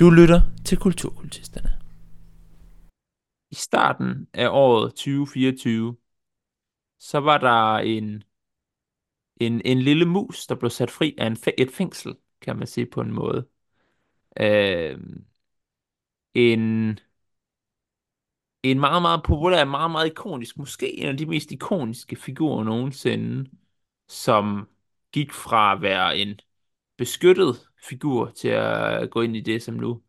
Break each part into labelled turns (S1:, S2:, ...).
S1: Du lytter til Kulturkultisterne. I starten af året 2024, så var der en, en, en lille mus, der blev sat fri af en, et fængsel, kan man sige på en måde. Øh, en, en meget, meget populær, meget, meget ikonisk, måske en af de mest ikoniske figurer nogensinde, som gik fra at være en beskyttet figur til at gå ind i det, som nu,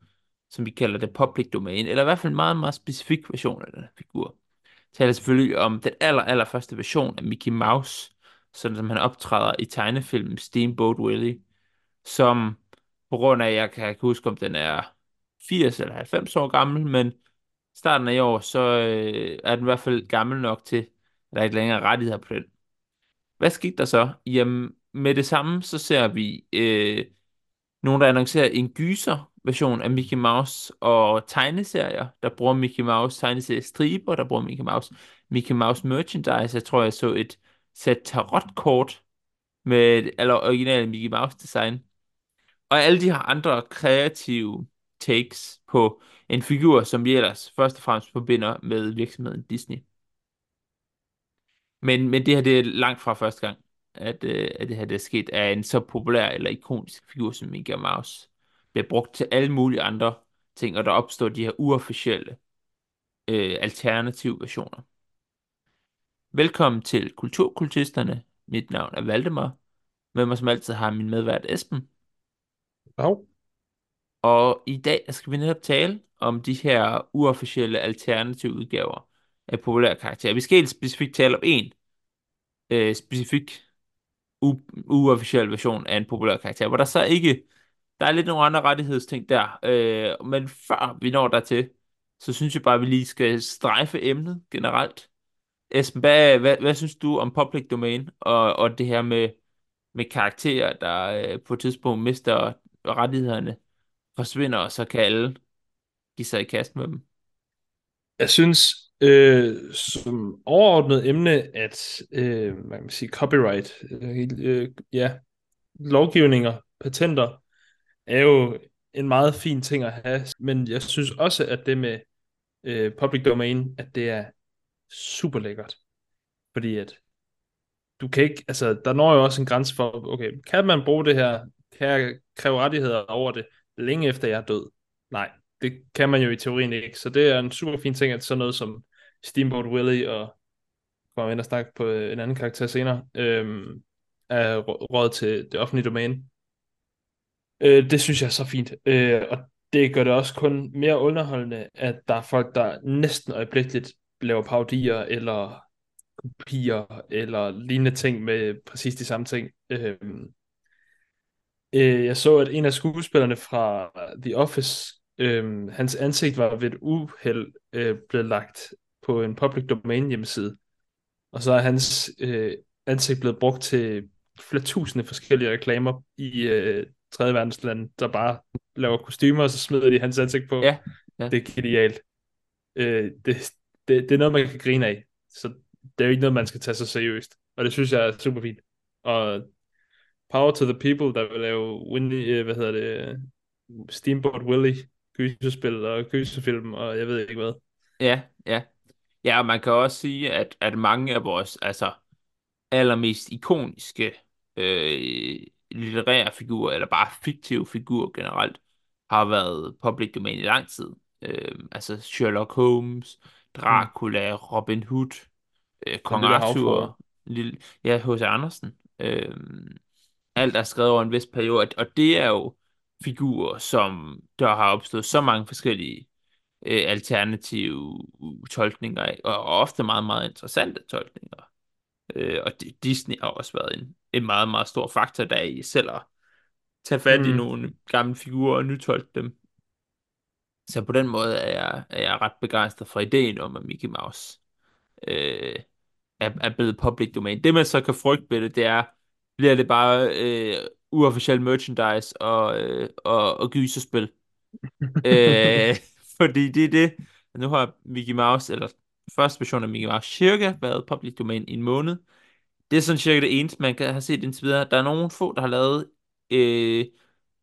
S1: som vi kalder det public domain, eller i hvert fald en meget, meget specifik version af den figur. Jeg taler selvfølgelig om den aller, aller første version af Mickey Mouse, sådan som han optræder i tegnefilmen Steamboat Willie, som på grund af, jeg kan ikke huske, om den er 80 eller 90 år gammel, men starten af i år, så øh, er den i hvert fald gammel nok til, at der ikke længere er rettigheder på den. Hvad skete der så? Jamen, med det samme, så ser vi øh, nogen, der annoncerer en gyser version af Mickey Mouse og tegneserier, der bruger Mickey Mouse tegneserie striber, der bruger Mickey Mouse, Mickey Mouse merchandise. Jeg tror, jeg så et sæt tarotkort med eller originale Mickey Mouse design. Og alle de her andre kreative takes på en figur, som vi ellers først og fremmest forbinder med virksomheden Disney. Men, men det her det er langt fra første gang, at, øh, at det her det er sket af en så populær eller ikonisk figur som Mickey Mouse. Bliver brugt til alle mulige andre ting, og der opstår de her uofficielle øh, alternative versioner. Velkommen til Kulturkultisterne. Mit navn er Valdemar. Med mig som altid har min medvært Esben.
S2: Ja.
S1: Og i dag skal vi netop tale om de her uofficielle alternative udgaver af populære karakterer. Vi skal helt specifikt tale om en øh, specifik u- uofficiel version af en populær karakter, hvor der så ikke, der er lidt nogle andre rettighedsting der, øh, men før vi når dertil, så synes jeg bare, at vi lige skal strejfe emnet generelt. Esben, hvad, hvad, hvad synes du om public domain og, og det her med, med karakterer, der øh, på et tidspunkt mister rettighederne, forsvinder, og så kan alle give sig i kast med dem?
S2: Jeg synes, øh, som overordnet emne, at øh, man kan sige copyright, øh, øh, ja, lovgivninger, patenter, er jo en meget fin ting at have, men jeg synes også, at det med øh, public domain, at det er super lækkert. Fordi at du kan ikke, altså der når jo også en grænse for, okay, kan man bruge det her, kan jeg kræve rettigheder over det, længe efter jeg er død? Nej, det kan man jo i teorien ikke, så det er en super fin ting, at sådan noget som Steamboat Willie og kommer ind og snakke på øh, en anden karakter senere, øh, er råd til det offentlige domæne. Øh, det synes jeg er så fint, øh, og det gør det også kun mere underholdende, at der er folk, der næsten øjeblikkeligt laver parodier eller kopier eller lignende ting med præcis de samme ting. Øh, øh, jeg så, at en af skuespillerne fra The Office, øh, hans ansigt var ved et uheld øh, blevet lagt på en public domain hjemmeside. Og så er hans øh, ansigt blevet brugt til flere tusinde forskellige reklamer i øh, tredje verdensland, der bare laver kostymer, og så smider de hans ansigt på.
S1: Ja, ja.
S2: Det er genialt. Øh, det, det, det er noget, man kan grine af. Så det er jo ikke noget, man skal tage så seriøst. Og det synes jeg er super fint. Og power to the people, der vil lave Winnie, øh, hvad hedder det, Steamboat Willie gyserspil og gyserfilm, og jeg ved ikke hvad.
S1: Ja, ja. Ja, og man kan også sige, at, at mange af vores altså, allermest ikoniske øh, litterære figurer, eller bare fiktive figurer generelt, har været public domain i lang tid. Øh, altså Sherlock Holmes, Dracula, mm. Robin Hood, øh, Kong Arthur, lille, ja, H.C. Andersen. Øh, alt er skrevet over en vis periode, og det er jo figurer, som der har opstået så mange forskellige øh, alternative tolkninger af, og ofte meget, meget interessante tolkninger. Øh, og Disney har også været en, en meget, meget stor faktor der i selv at tage fat mm. i nogle gamle figurer og nytolke dem. Så på den måde er jeg, er jeg ret begejstret for ideen om, at Mickey Mouse øh, er, er blevet public domain. Det man så kan frygte ved det, det er, bliver det bare øh, uofficiel merchandise og, øh, og, og gyserspil. øh, fordi det er det, nu har Mickey Mouse, eller første version af Mickey Mouse, cirka været public domain i en måned. Det er sådan cirka det eneste, man kan have set indtil videre. Der er nogle få, der har lavet øh,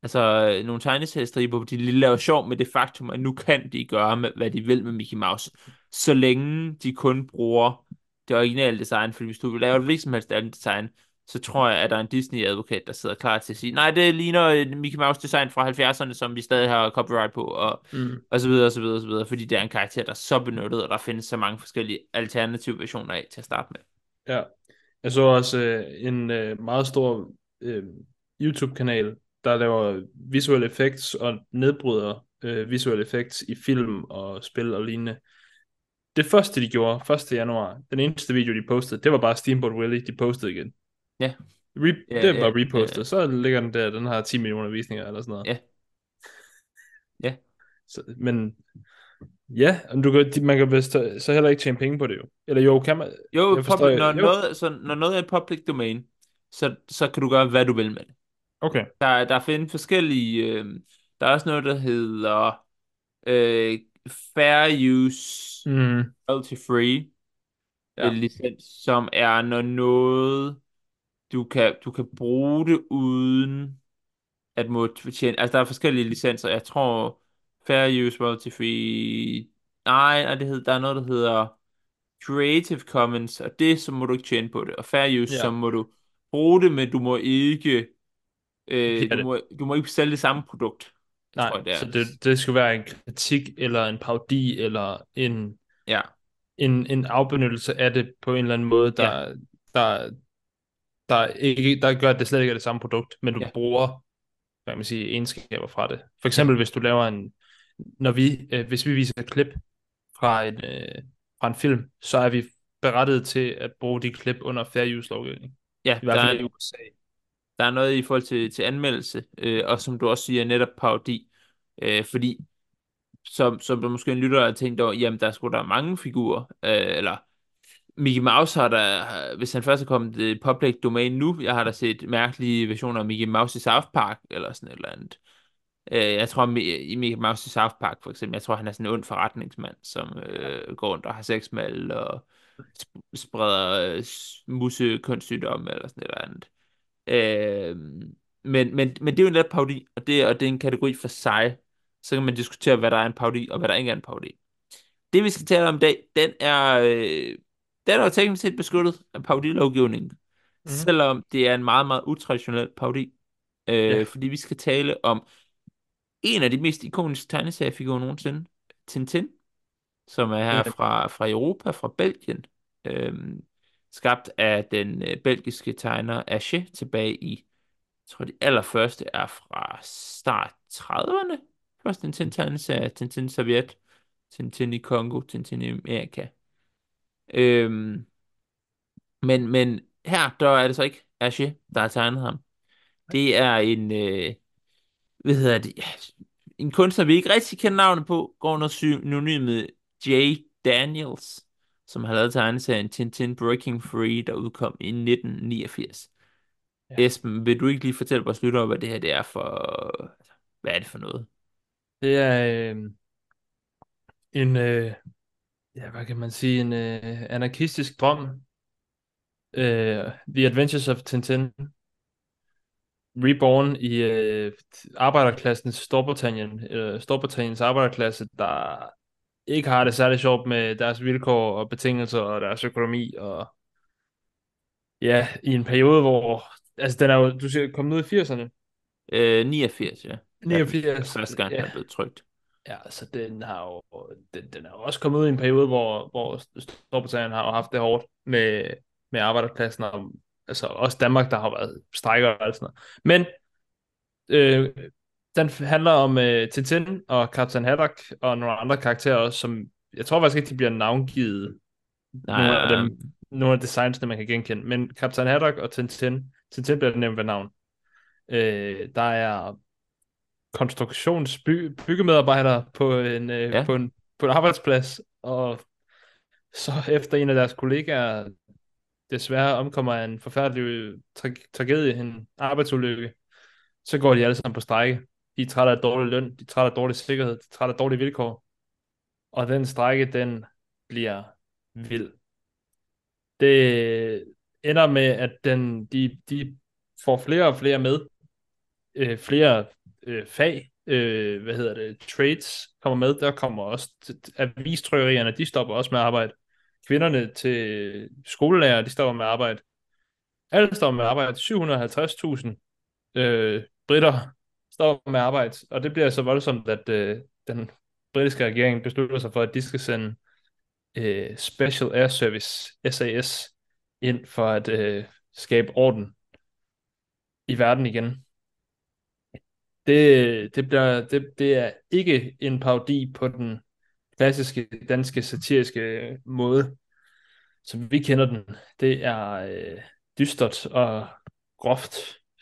S1: altså nogle tegneseriestriber, hvor de lige laver sjov med det faktum, at nu kan de gøre, med, hvad de vil med Mickey Mouse, så længe de kun bruger det originale design, fordi hvis du vil lave et hvilket som helst andet design, så tror jeg, at der er en Disney-advokat, der sidder klar til at sige, nej, det ligner Mickey Mouse-design fra 70'erne, som vi stadig har copyright på, og,
S2: Mm.
S1: og så videre, og så videre, og så videre, fordi det er en karakter, der er så benyttet, og der findes så mange forskellige alternative versioner af til at starte med.
S2: Ja. Jeg så også øh, en øh, meget stor øh, YouTube-kanal, der laver visual effects og nedbryder øh, visual effects i film og spil og lignende. Det første, de gjorde, 1. januar, den eneste video, de postede, det var bare Steamboat Willie, de postede igen.
S1: Ja.
S2: Re-
S1: Ja,
S2: det var
S1: ja,
S2: repostet,
S1: ja.
S2: så ligger den der, den har 10 millioner visninger eller sådan noget.
S1: Ja. Ja.
S2: Så, men ja, og du kan, man kan vist så heller ikke tjene penge på det jo. Eller jo, kan man?
S1: Jo,
S2: Jeg forstår-
S1: public, når,
S2: jo.
S1: Noget, så, når noget er public domain, så, så kan du gøre, hvad du vil med det.
S2: Okay.
S1: Der, der findes forskellige... Øh, der er også noget, der hedder øh, Fair Use
S2: Mm.
S1: Royalty Free
S2: Ja.
S1: ja. licens, som er når noget, du kan, du kan bruge det uden at må tjene... Altså, der er forskellige licenser. Jeg tror, Fair Use Royalty Free... Nej, nej, det hedder, der er noget, der hedder Creative Commons, og det, så må du ikke tjene på det. Og Fair Use,
S2: Ja.
S1: så må du bruge det, men du må ikke... Øh, du, må, du må ikke sælge det samme produkt.
S2: Nej,
S1: tror jeg, det er.
S2: så det, det skulle være en kritik, eller en parodi, eller en,
S1: Ja,
S2: en, en afbenyttelse af det på en eller anden måde, der, ja. der, der, ikke, der gør, at det slet ikke er det samme produkt, men du ja. Bruger hvad kan man sige, egenskaber fra det. For eksempel, hvis du laver en, når vi, øh, hvis vi viser et klip fra en, øh, fra en film, så er vi berettiget til at bruge de klip under fair use lovgivning.
S1: ja
S2: I hvert
S1: der,
S2: fald i
S1: er,
S2: USA.
S1: der er noget i forhold til, til anmeldelse, øh, og som du også siger, netop parodi. Øh, fordi, som, som der måske en lytter har tænkt over, jamen der er sgu da mange figurer, øh, eller Mickey Mouse har der, hvis han først er kommet i public domain nu, jeg har da set mærkelige versioner af Mickey Mouse i South Park, eller sådan et eller andet. Øh, jeg tror, i Mickey Mouse i South Park, for eksempel, jeg tror, han er sådan en ond forretningsmand, som øh, går rundt og har sex med alle, og sp- spreder øh, s- eller sådan et eller andet. Øh, men, men, men det er jo en let parodi, og det, og det er en kategori for sig. Så kan man diskutere, hvad der er en parodi, og hvad der ikke er en parodi. Det, vi skal tale om i dag, den er, øh, den er jo teknisk set beskyttet af parodilovgivningen. Mm. Selvom det er en meget, meget utraditionel parodi. Øh,
S2: Ja.
S1: Fordi vi skal tale om en af de mest ikoniske tegneseriefigurer nogensinde, Tintin, som er her
S2: Ja.
S1: fra, fra Europa, fra Belgien. Øhm, skabt af den øh, belgiske tegner Ache tilbage i, jeg tror de allerførste er fra start 30'erne. Først Tintin tegneserie, Tintin Serviet, Tintin i Kongo, Tintin i Amerika. Øhm, men, men her, der er det så ikke Ache, der har tegnet ham. Det er en, øh, hvad hedder det, en kunstner, vi ikke rigtig kender navnet på, går under synonymet J. Daniels, som har lavet tegneserien Tintin Breaking Free, der udkom i 1989.
S2: Ja.
S1: Ja. Esben, vil du ikke lige fortælle vores lyttere, hvad det her det er for... Hvad er det for noget?
S2: Det er øh, en, øh, ja, hvad kan man sige, en øh, anarkistisk drøm. Øh, The Adventures of Tintin. Reborn i øh, arbejderklassens Storbritannien. Øh, Storbritanniens arbejderklasse, der ikke har det særlig sjovt med deres vilkår og betingelser og deres økonomi. Og ja, i en periode, hvor... Altså, den er jo, du siger, kommet ud i 80'erne.
S1: Øh, 89, ja.
S2: 89.
S1: Første gang, ja.
S2: ja.
S1: den er blevet trykt.
S2: Ja, så den har jo, den, den er også kommet ud i en periode, hvor, hvor Storbritannien har jo haft det hårdt med, med arbejderklassen, og altså også Danmark, der har været strækker og alt sådan noget. Men øh, den handler om øh, Tintin og Captain Haddock og nogle andre karakterer også, som jeg tror faktisk ikke, de bliver navngivet,
S1: Nej,
S2: nogle af dem, nogle af designsene, man kan genkende. Men Captain Haddock og Tintin, Tintin bliver nævnt ved navn. Øh, der er konstruktionsbyggemedarbejdere på en, øh,
S1: Ja.
S2: på, en, på en arbejdsplads, og så efter en af deres kollegaer desværre omkommer af en forfærdelig tra- tragedie, en arbejdsulykke, så går de alle sammen på strække. De er trætte af dårlig løn, de er trætte af dårlig sikkerhed, de er trætte af dårlige vilkår. Og den strække, den bliver vild. Det ender med, at den, de, de får flere og flere med. Øh, flere øh, fag, øh, hvad hedder det, trades kommer med, der kommer også avistrykkerierne, de stopper også med at arbejde. Kvinderne til skolelærer, de stopper med at arbejde. Alle stopper med at arbejde. 750.000 øh, britter stopper med at arbejde, og det bliver så voldsomt, at øh, den britiske regering beslutter sig for, at de skal sende øh, Special Air Service, SAS, ind for at øh, skabe orden i verden igen. Det, det, bliver, det, det er ikke en parodi på den klassiske danske satiriske måde, som vi kender den. Det er øh, dystert og groft,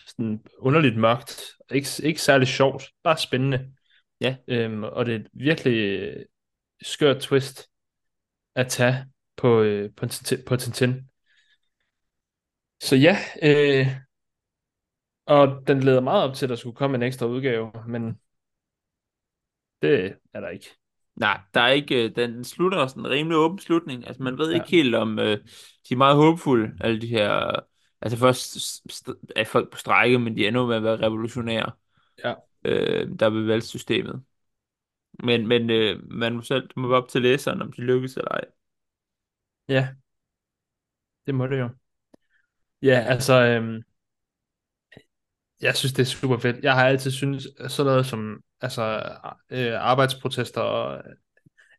S2: sådan underligt mørkt, ikke, ikke særlig sjovt, bare spændende.
S1: Ja.
S2: Øhm, og det er et virkelig skørt twist at tage på, øh, på, på Tintin. Så ja, øh, og den leder meget op til, at der skulle komme en ekstra udgave, men det er der ikke.
S1: Nej, der er ikke, øh, den slutter også en rimelig åben slutning. Altså, man ved ja. ikke helt om, øh, de er meget håbefulde, alle de her, altså først er folk på strække, men de ender med at være revolutionære,
S2: ja.
S1: øh, der vil vælge systemet. Men, men øh, man må selv, må være op til læseren, om de lykkes eller ej.
S2: Ja, det må det jo. Ja, altså, øhm, jeg synes, det er super fedt. Jeg har altid synes sådan noget som altså, øh, arbejdsprotester og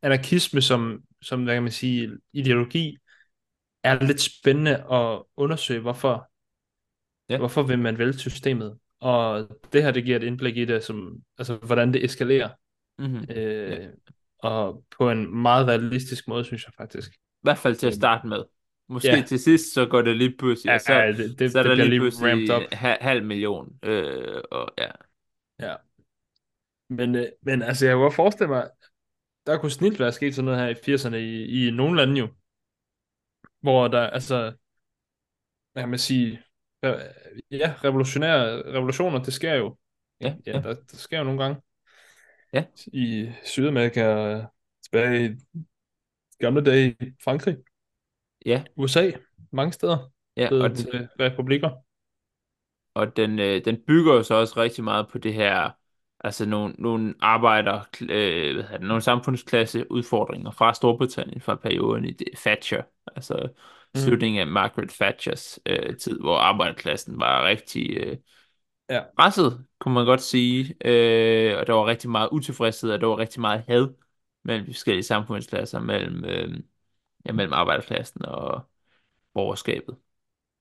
S2: anarkisme som, som, hvad kan man sige, ideologi, er lidt spændende at undersøge, hvorfor, ja. hvorfor vil man vælge systemet. Og det her, det giver et indblik i det, som, altså, hvordan det eskalerer.
S1: Mm-hmm.
S2: Øh, ja. Og på en meget realistisk måde, synes jeg faktisk.
S1: I hvert fald til at starte med. Måske ja. til sidst, så går det lige pludselig, ja, så, ja, det, det, så er der det lige pludselig up. halv million. Øh, og, ja.
S2: ja. Men, øh, men altså, jeg kunne godt forestille mig, der kunne snilt være sket sådan noget her i 80'erne i, i nogle lande jo. Hvor der, altså, hvad kan man sige, ja, revolutionære revolutioner, det sker jo.
S1: Ja,
S2: ja. Der, der sker jo nogle gange.
S1: Ja.
S2: I Sydamerika, tilbage i gamle dage i Frankrig.
S1: Ja.
S2: USA, mange steder.
S1: Ja, og
S2: til republikker.
S1: Og den, øh, den bygger jo så også rigtig meget på det her, altså nogle, nogle arbejder, øh, hvad det, nogle samfundsklasse udfordringer fra Storbritannien fra perioden i det, Thatcher, altså mm. slutningen af Margaret Thatchers øh, tid, hvor arbejderklassen var rigtig øh,
S2: ja.
S1: presset, kunne man godt sige, øh, og der var rigtig meget utilfredshed, og der var rigtig meget had mellem de forskellige samfundsklasser, mellem øh, ja, mellem arbejderklassen og borgerskabet.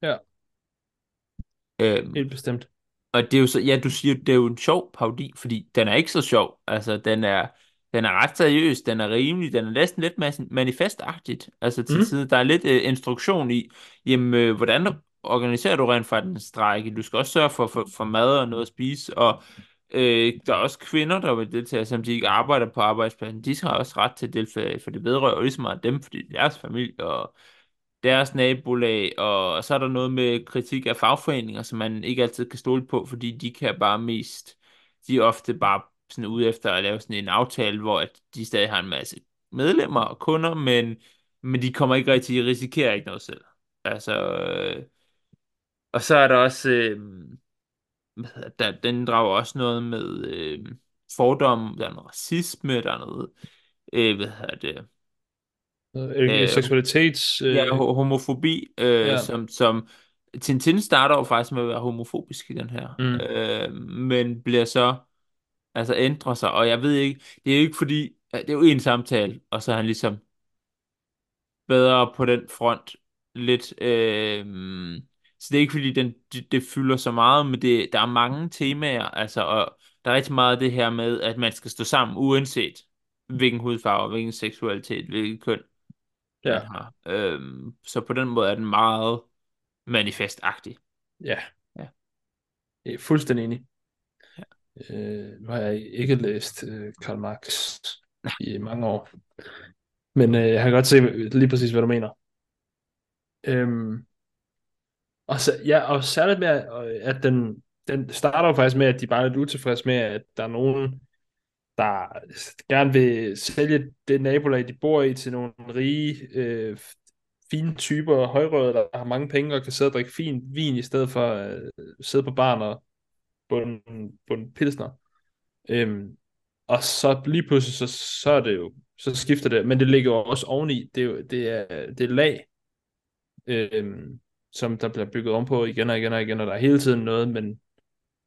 S2: Ja.
S1: Øhm,
S2: Helt bestemt.
S1: Og det er jo så, ja, du siger, det er jo en sjov parodi, fordi den er ikke så sjov. Altså, den er, den er ret seriøs, den er rimelig, den er næsten lidt manifestagtigt. Altså til mm. side, der er lidt øh, instruktion i, jamen, øh, hvordan organiserer du rent faktisk en strække? Du skal også sørge for, for, for mad og noget at spise, og Øh, der er også kvinder, der vil deltage, som de ikke arbejder på arbejdspladsen. De har også ret til at deltage, for det vedrører jo lige så meget dem, fordi det er deres familie og deres nabolag, og så er der noget med kritik af fagforeninger, som man ikke altid kan stole på, fordi de kan bare mest, de er ofte bare sådan ude efter at lave sådan en aftale, hvor at de stadig har en masse medlemmer og kunder, men, men de kommer ikke rigtig, de risikerer ikke noget selv. Altså, øh, og så er der også, øh, der, den drager også noget med øh, fordom, der er noget racisme, der er noget, øh, hvad hedder det,
S2: øh, øh, seksualitets...
S1: Øh... Ja, homofobi, øh, ja. som, som Tintin starter jo faktisk med at være homofobisk i den her, mm. øh, men bliver så, altså ændrer sig, og jeg ved ikke, det er jo ikke fordi, det er jo en samtale, og så er han ligesom bedre på den front, lidt, øh, så det er ikke fordi, den, det, det fylder så meget, men det, der er mange temaer, altså, og der er rigtig meget af det her med, at man skal stå sammen, uanset hvilken hudfarve, hvilken seksualitet, hvilket køn
S2: ja. man har.
S1: Øhm, så på den måde er den meget manifestagtig.
S2: Ja.
S1: ja.
S2: Jeg er fuldstændig enig. Ja. Øh, nu har jeg ikke læst øh, Karl Marx i mange år. Men øh, jeg kan godt se lige præcis, hvad du mener. Øhm, og, så, ja, og særligt med, at den, den starter faktisk med, at de bare er lidt utilfredse med, at der er nogen, der gerne vil sælge det nabolag, de bor i, til nogle rige, øh, fine typer, højrøde, der har mange penge og kan sidde og drikke fin vin, i stedet for at øh, sidde på barn og på en, på en pilsner. Øhm, og så lige pludselig, så, så er det jo, så skifter det, men det ligger jo også oveni, det er jo, det er, det er lag, øhm, som der bliver bygget ovenpå igen og igen og igen, og der er hele tiden noget, men,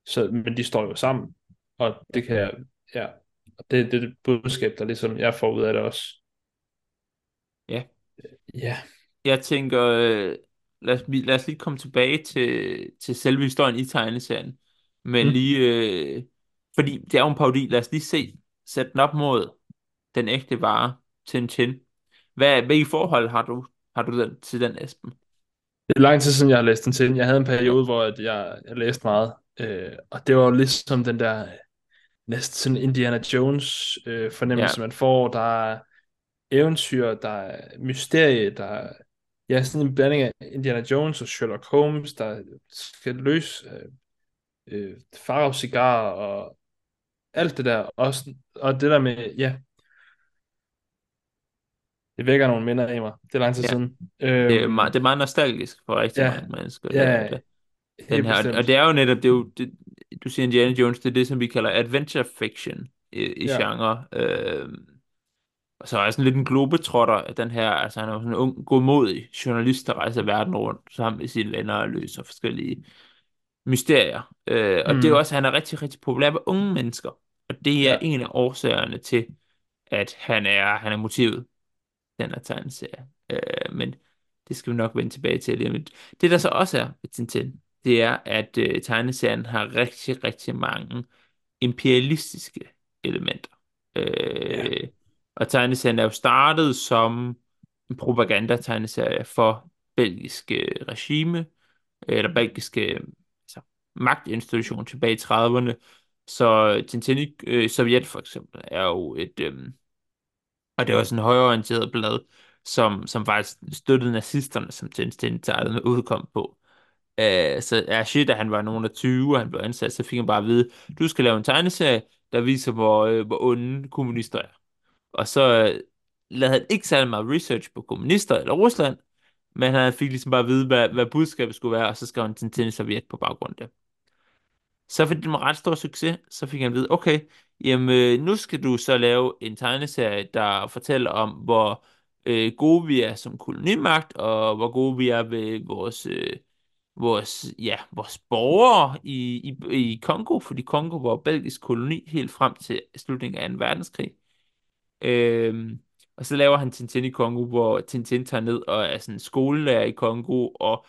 S2: så, men de står jo sammen, og det kan jeg, ja, og det, det er det budskab, der ligesom jeg får ud af det også.
S1: Ja.
S2: Ja.
S1: Jeg tænker, øh, lad os, lad os lige komme tilbage til, til selve historien i tegneserien. Men
S2: Mm.
S1: lige, øh, fordi det er jo en parodi, lad os lige se, sætte den op mod den ægte vare, Tintin. Hvad, hvilke forhold har du, har du den, til den, Esben?
S2: Det er lang tid siden, jeg har læst den til. Jeg havde en periode, hvor at jeg, jeg læste meget, øh, og det var jo ligesom den der næsten sådan Indiana Jones øh, fornemmelse,
S1: Ja.
S2: man får. Der er eventyr, der er mysterie, der er ja, sådan en blanding af Indiana Jones og Sherlock Holmes, der skal løse øh, øh, Farao cigar og alt det der. Også, og det der med, ja, det vækker nogle minder i mig. Det er lang tid
S1: Ja.
S2: siden.
S1: Det er,
S2: Øhm,
S1: meget, det er meget nostalgisk for rigtig
S2: Ja.
S1: mange mennesker.
S2: Ja.
S1: Den
S2: helt
S1: her,
S2: bestemt.
S1: og det er jo netop, det er jo, det, du siger Indiana Jones, det er det, som vi kalder adventure fiction i, i
S2: Ja.
S1: genre. Øh, og så er jeg sådan lidt en globetrotter af den her, altså han er jo sådan en ung, godmodig journalist, der rejser verden rundt sammen med sine venner og løser forskellige mysterier. Øh, og det er jo
S2: Mm.
S1: også, han er rigtig, rigtig populær med unge mennesker. Og det er
S2: Ja.
S1: en af årsagerne til, at han er, han er motivet, den her tegneserie. Øh, men det skal vi nok vende tilbage til lige om. Det der så også er ved Tintin, det er, at øh, tegneserien har rigtig, rigtig mange imperialistiske elementer. Øh, og tegneserien er jo startet som en propaganda-tegneserie for belgiske regime, eller belgiske altså, magtinstitution tilbage i 30'erne. Så Tintin i øh, Sovjet for eksempel er jo et, øh, og det var sådan en højreorienteret blad, som, som faktisk støttede nazisterne, som Tintin tegnede udkom på. Øh, så er shit, da han var nogen af 20, og han blev ansat, så fik han bare at vide, du skal lave en tegneserie, der viser, hvor, øh, hvor onde kommunister er. Og så øh, lavede han ikke særlig meget research på kommunister eller Rusland, men han fik ligesom bare at vide, hvad, hvad budskabet skulle være, og så skrev han Tintin i Sovjet på baggrund af det. Så fordi det var ret stor succes, så fik han at vide, okay, jamen øh, nu skal du så lave en tegneserie, der fortæller om, hvor øh, gode vi er som kolonimagt, og hvor gode vi er ved vores, øh, vores, ja, vores borgere i, i, i Kongo, fordi Kongo var belgisk koloni helt frem til slutningen af 2. verdenskrig. Øh, og så laver han Tintin i Kongo, hvor Tintin tager ned og er sådan skolelærer i Kongo, og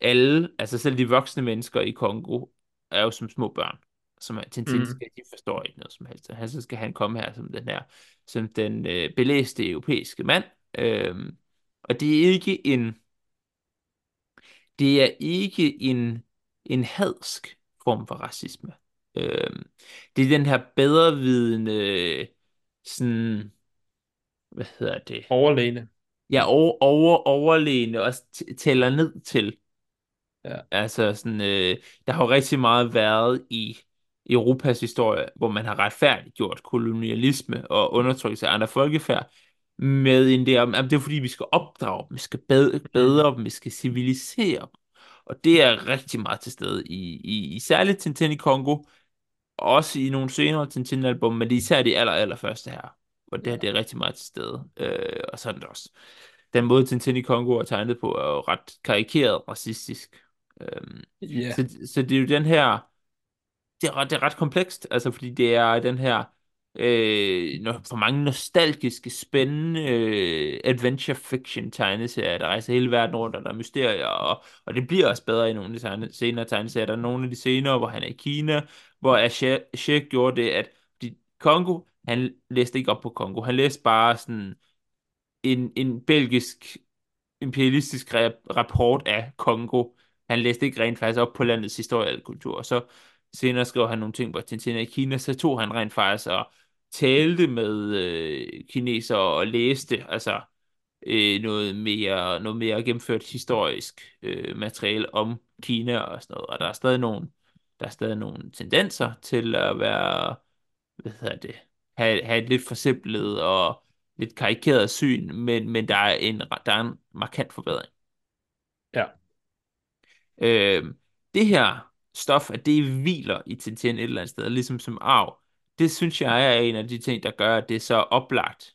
S1: alle, altså selv de voksne mennesker i Kongo, er jo som små børn. Som Tintin
S2: Mm.
S1: skal, de forstår ikke noget som helst. Han, så skal han komme her som den her, som den øh, belæste europæiske mand. Øhm, og det er ikke en, det er ikke en, en hadsk form for racisme. Øhm, det er den her bedrevidende, sådan, hvad hedder det?
S2: Overlegne.
S1: Ja, over, over, overlegne og tæller ned til.
S2: Ja.
S1: Altså sådan, øh, der har jo rigtig meget været i Europas historie, hvor man har retfærdiggjort kolonialisme og undertrykkelse af andre folkefærd med en der, at det er fordi, vi skal opdrage dem, vi skal bedre, bedre dem, vi skal civilisere dem. Og det er rigtig meget til stede i, i, i særligt Tintin i Kongo, også i nogle senere Tintin-album, men det er især de aller, aller første her, hvor det her det er rigtig meget til stede. Øh, og sådan det også. Den måde Tintin i Kongo er tegnet på, er jo ret karikeret racistisk. Øhm,
S2: Ja.
S1: så, så det er jo den her, det er, ret, det er ret komplekst, altså fordi det er den her, øh, for mange nostalgiske, spændende øh, adventure fiction tegneserier, der rejser hele verden rundt, og der er mysterier, og, og det bliver også bedre i nogle af de tegne, senere tegneserier. Der er nogle af de senere, hvor han er i Kina, hvor Ashek gjorde det, at de, Kongo, han læste ikke op på Kongo, han læste bare sådan en, en belgisk imperialistisk rap- rapport af Kongo. Han læste ikke rent faktisk op på landets historie og kultur. Og så senere skrev han nogle ting på Tintin i Kina, så tog han rent faktisk og talte med øh, kinesere og læste altså øh, noget mere noget mere gennemført historisk øh, materiale om Kina og sådan noget. Og der er stadig nogle der er stadig nogle tendenser til at være hvad hedder det have, have et lidt forsimplet og lidt karikeret syn, men, men der er en der er en markant forbedring.
S2: Ja.
S1: Øh, det her stof, at det hviler i Tintin et eller andet sted, ligesom som arv, det synes jeg er en af de ting, der gør, at det er så oplagt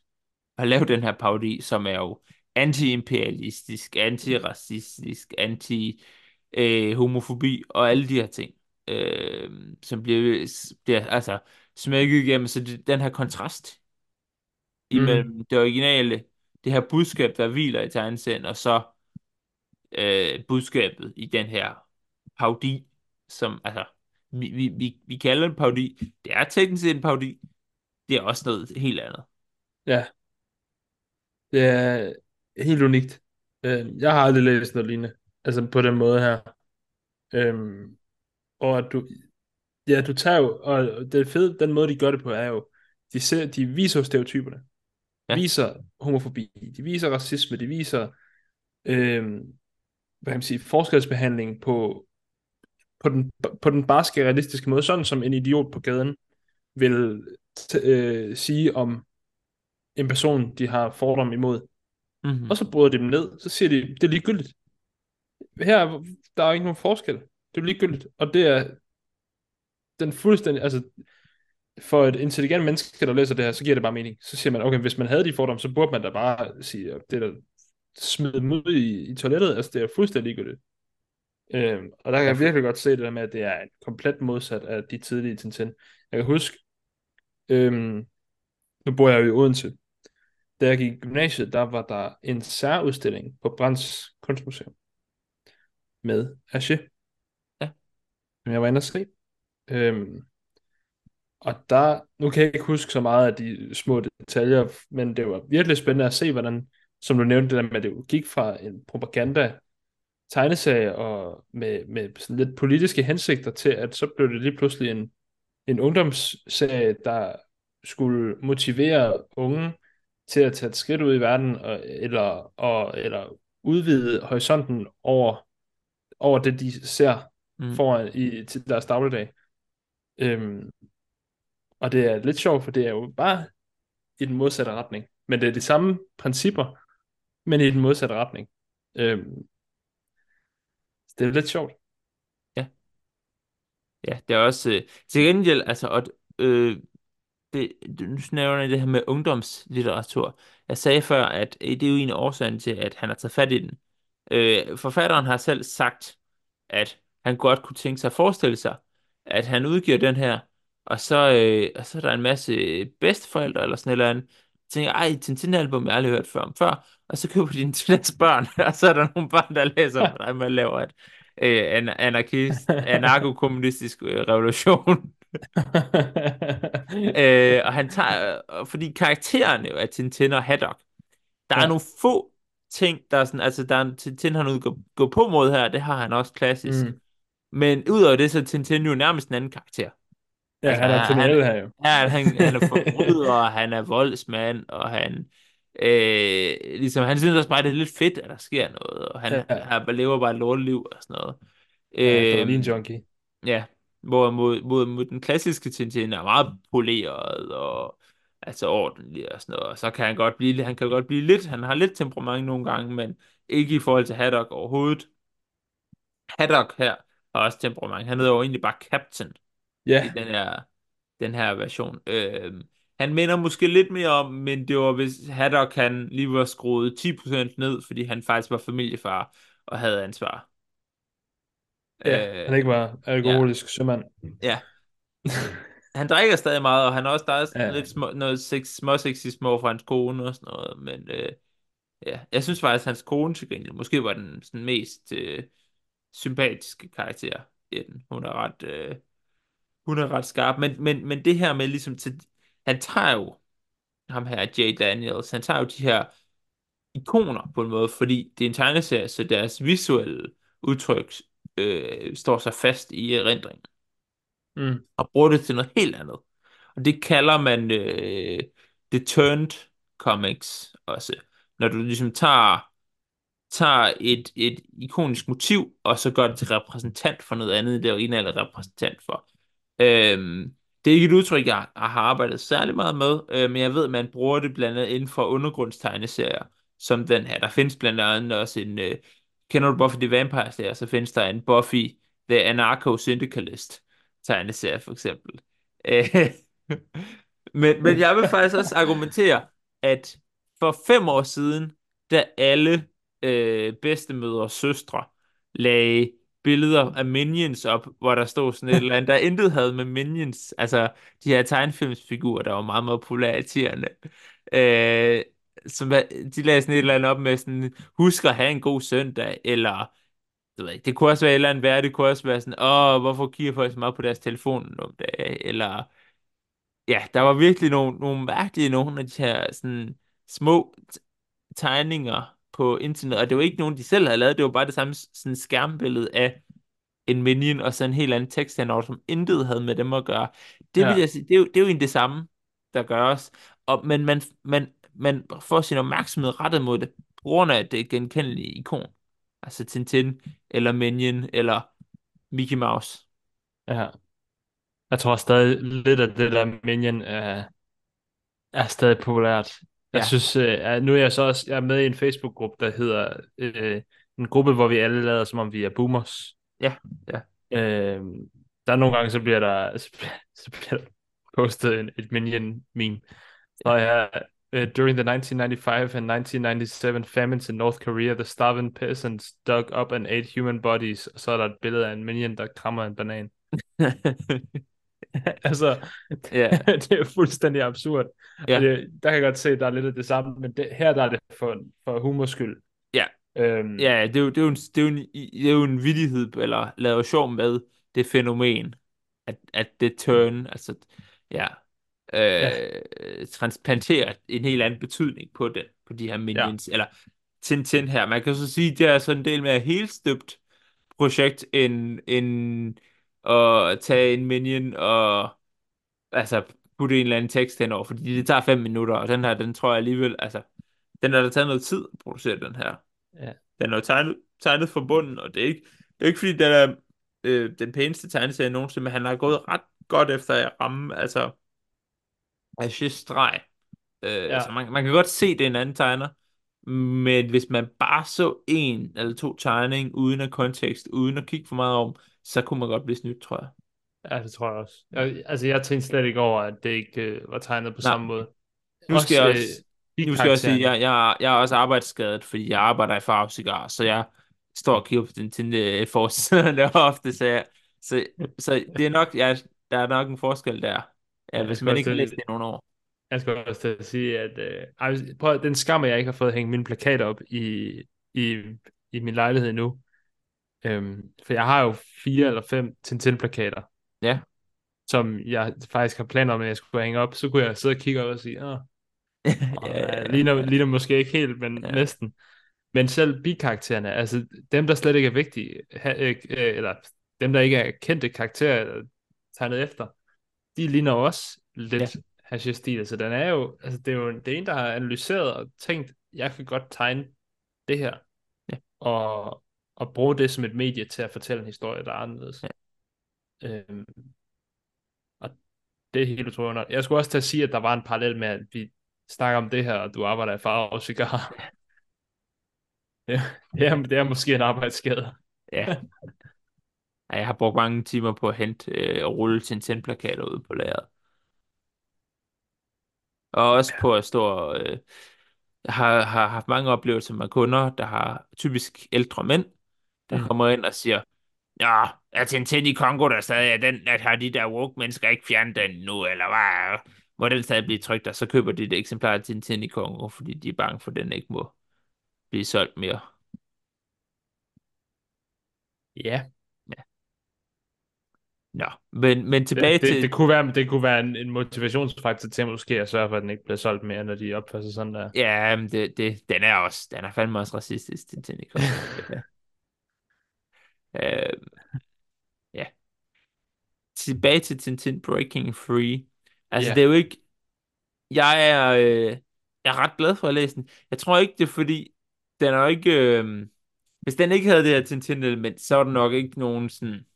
S1: at lave den her parodi, som er jo anti-imperialistisk, anti-racistisk, anti-homofobi og alle de her ting, øh, som bliver, bliver altså smækket igennem. Så det, den her kontrast imellem
S2: Mm.
S1: det originale, det her budskab, der hviler i tegneserien, og så øh, budskabet i den her parodi, som, altså, vi, vi, vi, vi kalder det parodi. Det er teknisk en parodi. Det er også noget helt andet.
S2: Ja, det er helt unikt. Øh, Jeg har aldrig læst noget lignende. Altså på den måde her. Øhm, og at du, ja, du tager jo, og det fede, den måde de gør det på, er jo, de, ser, de viser stereotyperne.
S1: Ja.
S2: viser homofobi, de viser racisme, de viser, øhm, hvad kan man sige, forskelsbehandling på, på den, på den barske, realistiske måde, sådan som en idiot på gaden vil øh, sige om en person, de har fordom imod.
S1: Mm-hmm.
S2: Og så bryder de dem ned, så siger de, det er ligegyldigt. Her, der er ikke nogen forskel. Det er ligegyldigt. Og det er den fuldstændig, altså for et intelligent menneske, der læser det her, så giver det bare mening. Så siger man, okay, hvis man havde de fordomme, så burde man da bare sige, det er da smide dem ud i, i toilettet. Altså, det er fuldstændig ligegyldigt. Øhm, og der kan jeg virkelig godt se det der med, at det er komplet modsat af de tidlige Tintin. Jeg kan huske, øhm, nu bor jeg jo i Odense. Da jeg gik i gymnasiet, der var der en særudstilling på Brands Kunstmuseum med Aché.
S1: Ja.
S2: Som jeg var inde at se. Øhm, og der, nu kan jeg ikke huske så meget af de små detaljer, men det var virkelig spændende at se, hvordan, som du nævnte, det der med, at det gik fra en propaganda tegneserie og med, med sådan lidt politiske hensigter til, at så blev det lige pludselig en, en ungdomsserie, der skulle motivere unge til at tage et skridt ud i verden, og, eller, og, eller udvide horisonten over, over det, de ser
S1: Mm.
S2: foran i til deres dagligdag. Øhm, og det er lidt sjovt, for det er jo bare i den modsatte retning. Men det er de samme principper, men i den modsatte retning. Øhm, så det er lidt sjovt.
S1: Ja, det er også... Øh, til gengæld, altså... Og, øh, det, nu nævner jeg det her med ungdomslitteratur. Jeg sagde før, at øh, det er jo en af årsagen til, at han har taget fat i den. Øh, forfatteren har selv sagt, at han godt kunne tænke sig at forestille sig, at han udgiver den her, og så, øh, og så er der en masse øh, bedsteforældre eller sådan et eller andet, tænker, ej, Tintin-album, jeg har aldrig hørt før om før, og så køber de den til deres børn, og så er der nogle børn, der læser, hvordan man laver et øh, an- anarkist, anarkokommunistisk øh, revolution. øh, og han tager, øh, fordi karaktererne jo er Tintin og Haddock, der er
S2: Ja.
S1: nogle få ting, der er sådan, altså der er Tintin, han udgår gå på mod her, det har han også klassisk.
S2: Mm.
S1: Men udover det, så er Tintin jo nærmest en anden karakter.
S2: Ja,
S1: Altså,
S2: han er
S1: han-
S2: kriminel her jo.
S1: Ja, han, han er forbryder, og han er voldsmand, og han, øh, ligesom, han synes også bare, det er lidt fedt, at der sker noget, og han,
S2: Ja.
S1: ja. han lever bare et lorteliv og sådan noget.
S2: Ja,
S1: Øhm,
S2: en junkie.
S1: Ja, hvor mod, mod, mod den klassiske Tintin er meget poleret og altså ordentlig og sådan noget. Og så kan han godt blive, han kan godt blive lidt, han har lidt temperament nogle gange, men ikke i forhold til Haddock overhovedet. Haddock her har også temperament. Han hedder jo egentlig bare Captain
S2: Ja,
S1: i den her, den her version. Øhm, han minder måske lidt mere om, men det var hvis Haddock han lige var skruet 10% ned, fordi han faktisk var familiefar og havde ansvar.
S2: ja,
S1: Øh,
S2: han ikke var alkoholisk sømand.
S1: Ja. Han drikker stadig meget, og han er også, der er sådan
S2: Ja.
S1: lidt små, noget sex, små sexisme over for hans kone og sådan noget, men øh, ja, jeg synes faktisk, at hans kone til gengæld måske var den sådan mest øh, sympatiske karakter i den. Hun er ret, øh, hun er ret skarp, men, men, men det her med ligesom, til, han tager jo, ham her, Jay Daniels, han tager jo de her ikoner på en måde, fordi det er en tegneserie, så deres visuelle udtryk øh, står sig fast i erindringen
S2: Mm.
S1: og bruger det til noget helt andet. Og det kalder man øh, Deturned Comics også. Når du ligesom tager, tager et, et ikonisk motiv, og så gør det til repræsentant for noget andet, det er repræsentant for. Øhm, det er ikke et udtryk, jeg har arbejdet særlig meget med, øh, men jeg ved, at man bruger det blandt andet inden for undergrundstegneserier, som den her. Der findes blandt andet også en, øh, kender du Buffy the Vampire Slayer, så findes der en Buffy the Anarcho-Syndicalist tegneserie for eksempel. Øh, Men, men jeg vil faktisk også argumentere, at for fem år siden, da alle øh, bedstemødre og søstre lagde billeder af Minions op, hvor der stod sådan et eller andet, der intet havde med Minions, altså de her tegnefilmsfigurer, der var meget, meget populære øh, som de lagde sådan et eller andet op med sådan, husk at have en god søndag, eller det, ved ikke, det kunne også være et eller andet værd, det kunne også være sådan, åh, hvorfor kigger folk så meget på deres telefon om dagen, eller ja, der var virkelig nogle, nogle mærkelige, nogle af de her sådan små tegninger på internet, og det var ikke nogen, de selv havde lavet, det var bare det samme sådan skærmbillede af en minion, og så en helt anden tekst henover, som intet havde med dem at gøre. Det vil
S2: Ja,
S1: jeg sige, det er jo, det er jo egentlig det samme, der gøres, og, men man, man, man får sin opmærksomhed rettet mod det, på grund af det genkendelige ikon, altså Tintin, eller Minion, eller Mickey Mouse.
S2: ja. Jeg tror stadig lidt, at det der Minion er, er stadig populært. Jeg
S1: Ja,
S2: synes, øh, at nu er jeg så også jeg er med i en Facebook-gruppe, der hedder øh, en gruppe, hvor vi alle lader, som om vi er boomers.
S1: ja, ja.
S2: Øh, der er nogle gange, så bliver der, så bliver, så bliver der postet en, et Minion-meme. Og ja, uh, during the 1995 and 1997 famines in North Korea, the starving peasants dug up and ate human bodies. Og så er der et billede af en minion, der krammer en banan. altså,
S1: Ja,
S2: det er fuldstændig absurd.
S1: ja,
S2: Og det, der kan jeg godt se, at der er lidt af det samme, men det, her der er det for, for humors skyld.
S1: ja.
S2: Øhm,
S1: Ja, det er jo, det er jo en, det er jo en, det er jo en vittighed, eller lavet sjov med det fænomen, at, at det turn, altså, ja,
S2: ja,
S1: øh, transplanterer en helt anden betydning på det, på de her
S2: ja,
S1: minions, eller Tintin her. Man kan så sige, det er sådan en del mere helstøbt projekt, end, end at tage en minion og altså putte en eller anden tekst henover, fordi det tager fem minutter, og den her, den tror jeg alligevel, altså, den har da taget noget tid at producere den her.
S2: ja,
S1: Den er jo tegnet, tegnet fra bunden, og det er ikke, det er ikke fordi, den er øh, den pæneste tegneserie nogensinde, men han har gået ret godt efter at ramme, altså, streg. Øh,
S2: ja,
S1: man, man kan godt se, det er en anden tegner, men hvis man bare så en eller to tegning uden af kontekst, uden at kigge for meget om, så kunne man godt blive snydt, tror jeg.
S2: ja, det tror jeg også. Jeg, altså, jeg tænkte slet ikke over, at det ikke øh, var tegnet på
S1: Nej,
S2: samme måde.
S1: nu skal jeg
S2: Også
S1: også,
S2: øh,
S1: nu skal jeg også sige, jeg, jeg, jeg er også arbejdsskadet, fordi jeg arbejder i farvecigar, så jeg står og kigger på den til uh, forsiden der ofte, så, jeg, så, så det er nok, ja, der er nok en forskel der, ja,
S2: jeg
S1: hvis man
S2: også
S1: ikke har læst det i nogle år.
S2: jeg skal også til at sige, at øh, prøv, den skam, at jeg ikke har fået hængt mine plakater op i, i, i min lejlighed endnu. Øhm, for jeg har jo fire eller fem Tintin-plakater,
S1: Ja,
S2: som jeg faktisk har planer om, at jeg skulle hænge op. Så kunne jeg sidde og kigge op og sige, åh,
S1: ja,
S2: åh ligner, ligner måske ikke helt, men
S1: ja,
S2: næsten. Men selv bikaraktererne, altså dem, der slet ikke er vigtige, ha, øh, øh, eller dem, der ikke er kendte karakterer øh, tegnet efter, de ligner også
S1: ja,
S2: lidt Hashish-stil. Så den er jo, altså det er jo det er en, der har analyseret og tænkt, jeg kan godt tegne det her,
S1: ja,
S2: og, og bruge det som et medie til at fortælle en historie, der er anderledes.
S1: ja.
S2: Øhm, og det er helt utroligt. Jeg skulle også til at sige, at der var en parallel med, at vi snakker om det her, og du arbejder i far og cigar. Ja, det er, det er måske en arbejdsskade.
S1: ja. Jeg har brugt mange timer på at hente øh, og rulle Tintin-plakater ud på lageret. Og også på at stå og... Øh, jeg har, har haft mange oplevelser med kunder, der har typisk ældre mænd, der
S2: Mm.
S1: kommer ind og siger, Ja, er Tintin i Kongo der stadig er den, at har de der woke mennesker ikke fjernet den nu, eller hvad? Må den stadig blive trykt, og så køber de et eksemplar af Tintin i Kongo, fordi de er bange for, at den ikke må blive solgt mere.
S2: Ja,
S1: Ja. Nå, men, men tilbage
S2: det, det,
S1: til...
S2: det, kunne være, det kunne være en, en motivationsfaktor til måske at sørge for, at den ikke bliver solgt mere, når de opfører sig sådan der.
S1: Ja, men det, det, den er også, den er fandme også racistisk, Tintin i Kongo. Ja. Øh, ja. Tilbage til Tintin Breaking Free. Altså,
S2: Ja,
S1: det er jo ikke... Jeg er, øh, jeg er ret glad for at læse den. Jeg tror ikke, det er fordi, den er jo ikke... Øh, hvis den ikke havde det her Tintin-element, så var der nok ikke nogen sådan...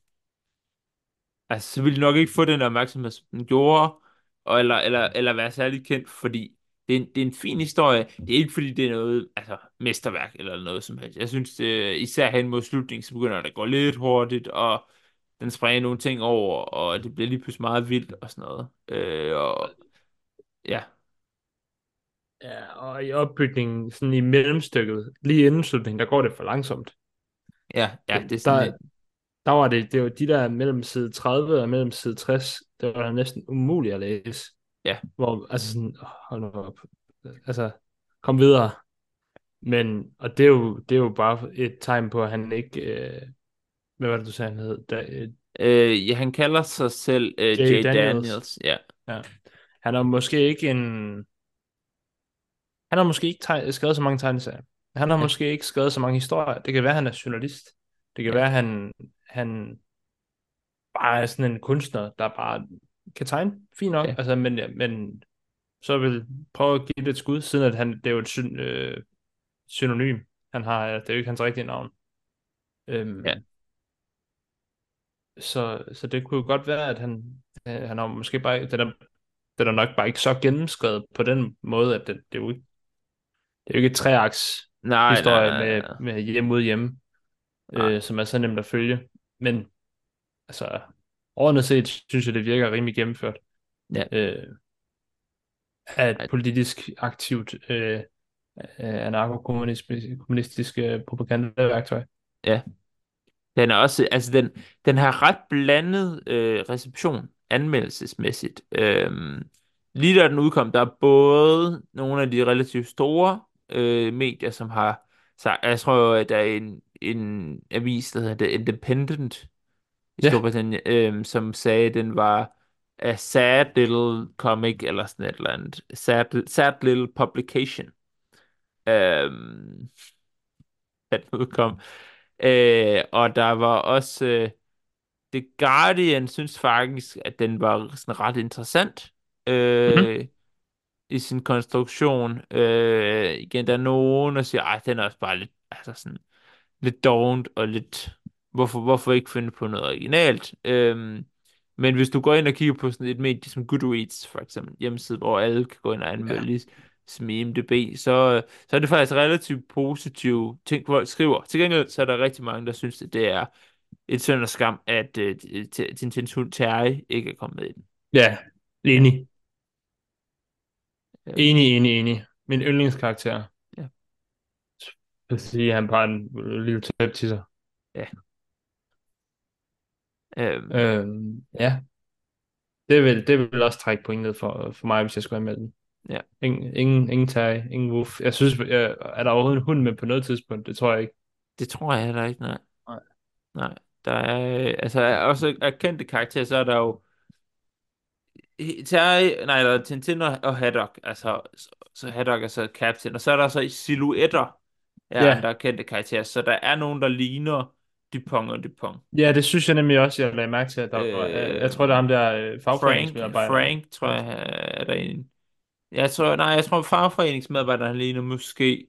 S1: Altså, så ville den nok ikke få den opmærksomhed, som den gjorde, og, eller, eller, eller være særlig kendt, fordi det er, en, det er en fin historie. Det er ikke fordi, det er noget altså, mesterværk eller noget som helst. Jeg synes, øh, især hen mod slutningen, så begynder det at gå lidt hurtigt, og den springer nogle ting over, og det bliver lige pludselig meget vildt og sådan noget. Øh, og ja,
S2: Ja, og i opbygningen, sådan i mellemstykket, lige inden slutningen, der går det for langsomt.
S1: ja, ja, det er sådan
S2: Der,
S1: lidt,
S2: der var det, det var de der mellem side 30 og mellem side 60, det var næsten umuligt at læse.
S1: Ja.
S2: Hvor, altså sådan, hold nu op. Altså, kom videre. Men, og det er jo, det er jo bare et tegn på, at han ikke, øh, hvad var det, du sagde, han hed? Da, øh,
S1: øh, ja, han kalder sig selv øh,
S2: Jay
S1: Jay
S2: Daniels.
S1: Daniels. Ja,
S2: han er måske ikke en, han har måske ikke teg- skrevet så mange tegneserier. Han har
S1: Ja.
S2: måske ikke skrevet så mange historier. Det kan være, han er journalist. Det kan
S1: Ja.
S2: være, han, han bare er sådan en kunstner, der bare kan tegne. Fint nok.
S1: Ja.
S2: Altså, men, men så vil prøve at give det et skud, siden at han, det er jo et syn, øh, synonym. Han har, det er jo ikke hans rigtige navn. Øhm,
S1: Ja.
S2: så, så det kunne jo godt være, at han, øh, han har måske bare, den er, den er nok bare ikke så gennemskrevet på den måde, at det, det er jo ikke, det er jo ikke et treaks
S1: nej,
S2: historie
S1: nej, nej,
S2: med,
S1: nej.
S2: med hjem mod hjem,
S1: Nej.
S2: øh, som er så nemt at følge. Men altså, overordnet set synes jeg, det virker rimelig gennemført.
S1: Ja.
S2: Øh, et politisk aktivt øh, øh, anarko-kommunistisk øh, propagandaværktøj.
S1: Den er også, altså den, den har ret blandet øh, reception anmeldelsesmæssigt. Øhm, lige da den udkom, der er både nogle af de relativt store øh, medier, som har sagt, jeg tror, at der er en, en avis, der hedder The Independent i
S2: Ja.
S1: Storbritannien, øh, som sagde, at den var a sad little comic, eller sådan et eller andet. Sad, sad little publication. Øhm, da den udkom. Øh, og der var også øh, The Guardian synes faktisk, at den var sådan ret interessant øh,
S2: Mhm.
S1: i sin konstruktion. Øh, igen, der er nogen, der siger, at den er også bare lidt, altså sådan, lidt dovent og lidt, hvorfor, hvorfor ikke finde på noget originalt? Øh, men hvis du går ind og kigger på sådan et medie som Goodreads, for eksempel, hjemmeside, hvor alle kan gå ind og anmelde,
S2: Ja.
S1: ja. ligesom i IMDb, så, så er det faktisk relativt positive ting, folk skriver. Til gengæld så er der rigtig mange, der synes, at det er et synd og skam, at uh, Tintins hund Terry ikke er kommet med i den.
S2: Ja, enig.
S1: Øh,
S2: Enig, enig, enig. Min yndlingskarakter.
S1: Ja.
S2: Jeg vil sige, at han bare en tæt til sig.
S1: Øhm,
S2: Øhm, ja. Det vil, det vil også trække point ned for, for mig, hvis jeg skulle anmelde den.
S1: Ja.
S2: Ingen, ingen, ingen Terry, ingen Wolf. Jeg synes, jeg, er der overhovedet en hund med på noget tidspunkt? Det tror jeg ikke.
S1: det tror jeg heller ikke, nej.
S2: Nej.
S1: Nej, der er, altså også af kendte karakterer, så er der jo Terry, nej, der er Tintin og, og Haddock, altså, så, så Haddock er så Captain, og så er der så silhuetter af
S2: Ja.
S1: andre kendte karakterer, så der er nogen, der ligner Dupont og Dupont.
S2: Ja, det synes jeg nemlig også, jeg lagde mærke til. At der
S1: Øh,
S2: var, jeg tror, der er ham der øh,
S1: Frank,
S2: fagforeningsmedarbejder.
S1: Frank, tror jeg, er der en. Jeg tror, nej, jeg tror, fagforeningsmedarbejderen han ligner måske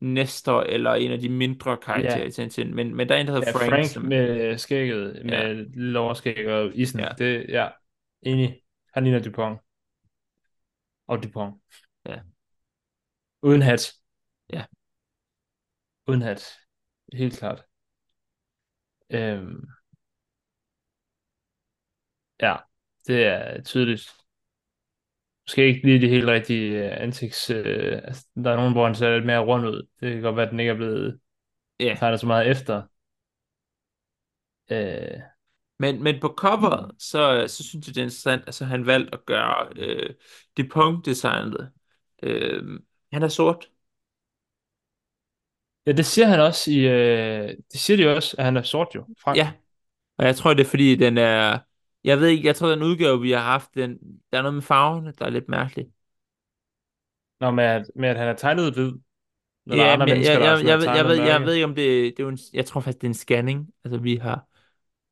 S1: Nestor eller en af de mindre karakterer
S2: Ja.
S1: i Tintin, men, men der er en, der hedder
S2: Ja,
S1: Frank,
S2: Frank
S1: som,
S2: med skægget, med
S1: Ja.
S2: lille overskæg og isen.
S1: Ja.
S2: Det, ja, enig. Han ligner Dupont. Og Dupont.
S1: Ja.
S2: Uden hat.
S1: Ja.
S2: Uden hat. Helt klart. Øhm. Ja, det er tydeligt. Måske ikke lige det helt rigtige øh, ansigts... Øh, altså, der er nogen, hvor han ser lidt mere rund ud. Det kan godt være, at den ikke er blevet
S1: ja.
S2: tegnet så meget efter. Øh,
S1: Men, men på coveret, så, så synes jeg, det er interessant, altså han valgte at gøre øh, Dupont-designet. Øh, han er sort.
S2: Ja, det siger han også i... Øh, det siger de jo også, at han er sort jo. Frank.
S1: Ja, og jeg tror, det er fordi, den er... Jeg ved ikke, jeg tror, den udgave, vi har haft, den, der er noget med farverne, der er lidt mærkeligt.
S2: Nå, med at, med at han er tegnet hvid. Når der er
S1: Ja,
S2: andre
S1: men jeg,
S2: mennesker,
S1: jeg, jeg, jeg, ved, jeg, ved, jeg ved ikke, om det, det er en, jeg tror faktisk, det er en scanning, altså vi har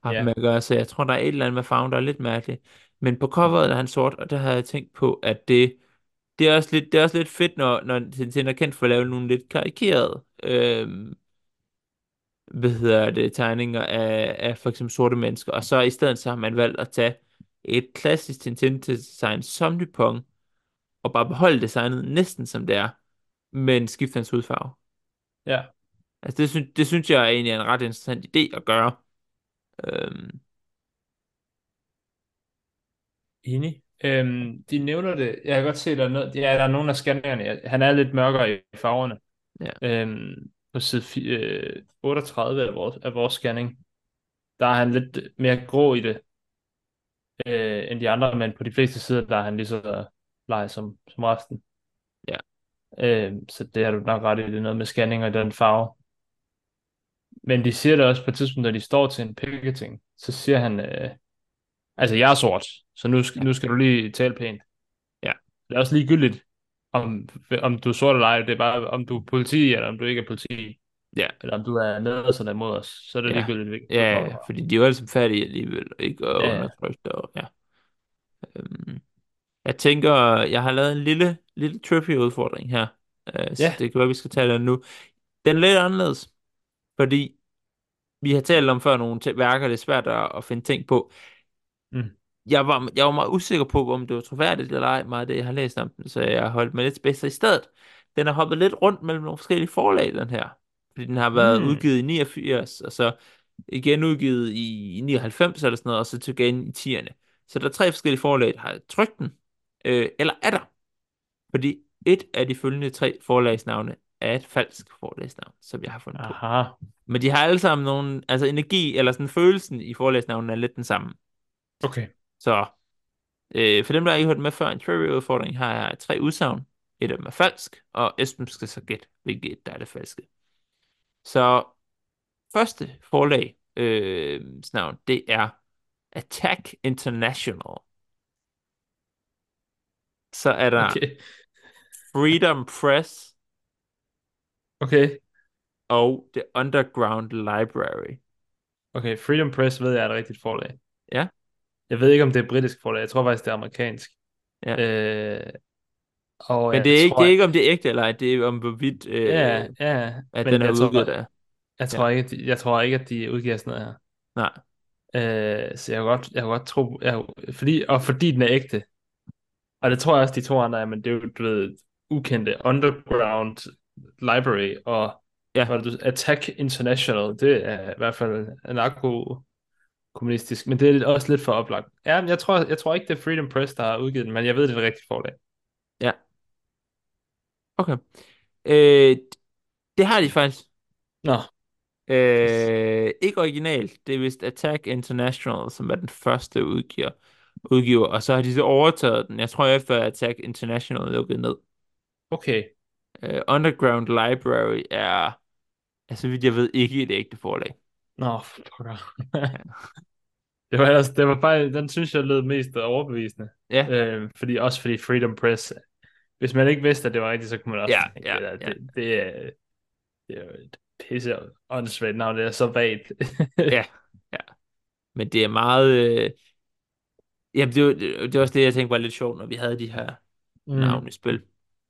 S1: haft
S2: Ja.
S1: med at gøre, så jeg tror, der er et eller andet med farven, der er lidt mærkeligt. Men på coveret er han sort, og der havde jeg tænkt på, at det, det er også lidt, det er også lidt fedt, når, når Tintin er kendt for at lave nogle lidt karikerede, øhm, hvad hedder det, tegninger af, af for eksempel sorte mennesker, og så i stedet så har man valgt at tage et klassisk Tintin-design som Dupont, og bare beholde designet næsten som det er, men skifte hans hudfarve.
S2: Ja.
S1: Altså det, synes, det synes jeg egentlig er en ret interessant idé at gøre. Øhm,
S2: Enig. Øhm, de nævner det. Jeg kan godt se, at der er, noget, ja, der er nogle af scanningerne. Han er lidt mørkere i farverne.
S1: Ja.
S2: Øhm, på side fi- øh, 38 af vores, af vores scanning, der er han lidt mere grå i det, øh, end de andre, men på de fleste sider, der er han lige så leg som, som resten.
S1: Ja.
S2: Øhm, så det har du nok ret i, det er noget med scanning og den farve. Men de siger det også på et tidspunkt, når de står til en picketing, så siger han, øh, altså jeg er sort, så nu,
S1: Ja.
S2: nu skal du lige tale pænt.
S1: Ja.
S2: Det er også ligegyldigt, om, om du er sort eller ej, det er bare, om du er politi, eller om du ikke er politi,
S1: Ja.
S2: eller om du er nede sådan imod os, så er det
S1: Ja.
S2: ligegyldigt, hvilken
S1: Ja, ja, fordi de er jo alle sammen fattige alligevel, ikke? Og
S2: Ja,
S1: undertrykte, og ja. Øhm, jeg tænker, jeg har lavet en lille, lille trivia-udfordring her, øh, så
S2: Ja.
S1: det kan være, vi skal tage den nu. Den er lidt anderledes, fordi vi har talt om før nogle værker, det er svært at, at finde ting på.
S2: Mm.
S1: Jeg var, jeg var meget usikker på, om det var troværdigt eller ej, meget af det, jeg har læst om den, så jeg holdt mig lidt spidser i stedet. Den har hoppet lidt rundt mellem nogle forskellige forlag, den her. Fordi den har været
S2: Mm.
S1: udgivet i 89, og så igen udgivet i 99 eller sådan noget, og så til igen i 10'erne. Så der er tre forskellige forlag, der har trykt den. Øh, eller er der? Fordi et af de følgende tre forlagsnavne er et falsk forlagsnavn, som jeg har fundet på.
S2: Aha.
S1: Men de har alle sammen nogle, altså energi, eller sådan følelsen i forlagsnavnene er lidt den samme.
S2: Okay.
S1: Så øh, for dem, der ikke har hørt med før en trivia-udfordring, har jeg tre udsagn. Et af dem er falsk, og Esben skal så gætte, hvilket der er det falske. Så første forlag øh, navn, det er Attack International. Så er der
S2: Okay.
S1: Freedom Press
S2: Okay.
S1: og The Underground Library.
S2: Okay, Freedom Press ved jeg er et rigtigt forlag.
S1: Ja.
S2: Jeg ved ikke, om det er britisk forlag. Jeg tror faktisk, det er amerikansk.
S1: Ja.
S2: Øh, og
S1: Men det er, ikke,
S2: tror,
S1: det er ikke, om det er ægte eller ej, det er om hvorvidt øh,
S2: Ja, ja.
S1: at
S2: men
S1: den er udgivet af.
S2: Jeg tror, ikke, at de, jeg tror ikke, at de udgiver sådan noget her.
S1: Nej,
S2: Øh, så jeg kan godt, jeg kan godt tro, jeg, fordi, og fordi den er ægte. Og det tror jeg også, de to andre er, men det er jo, du ved, ukendte Underground Library og
S1: Ja.
S2: hvad du- Attack International, det er i hvert fald anarko kommunistisk, men det er også lidt for oplagt. Ja, men jeg tror, jeg tror ikke, det er Freedom Press, der har udgivet den, men jeg ved, det er det rigtige forlag.
S1: okay. Øh, det har de faktisk.
S2: Nå,
S1: Øh, ikke original. Det er vist Attack International, som er den første udgiver, udgiver. Og så har de så overtaget den. Jeg tror efter Attack International lukkede ned.
S2: okay.
S1: Øh, Underground Library er, altså vidt jeg ved, ikke et ægte forlag.
S2: Nå, fucker. det var ellers, det var bare, den synes jeg lød mest overbevisende.
S1: Ja,
S2: Øh, fordi, også fordi Freedom Press, hvis man ikke vidste, at det var rigtigt, så kunne man også
S1: Ja,
S2: tænke,
S1: ja,
S2: det,
S1: ja.
S2: det, det, er, det er jo et pisse åndssvagt navn, det er så vagt.
S1: ja, ja. Men det er meget... Øh... Jamen, det var, det var også det, jeg tænkte var lidt sjovt, når vi havde de her
S2: Mm.
S1: navn i spil.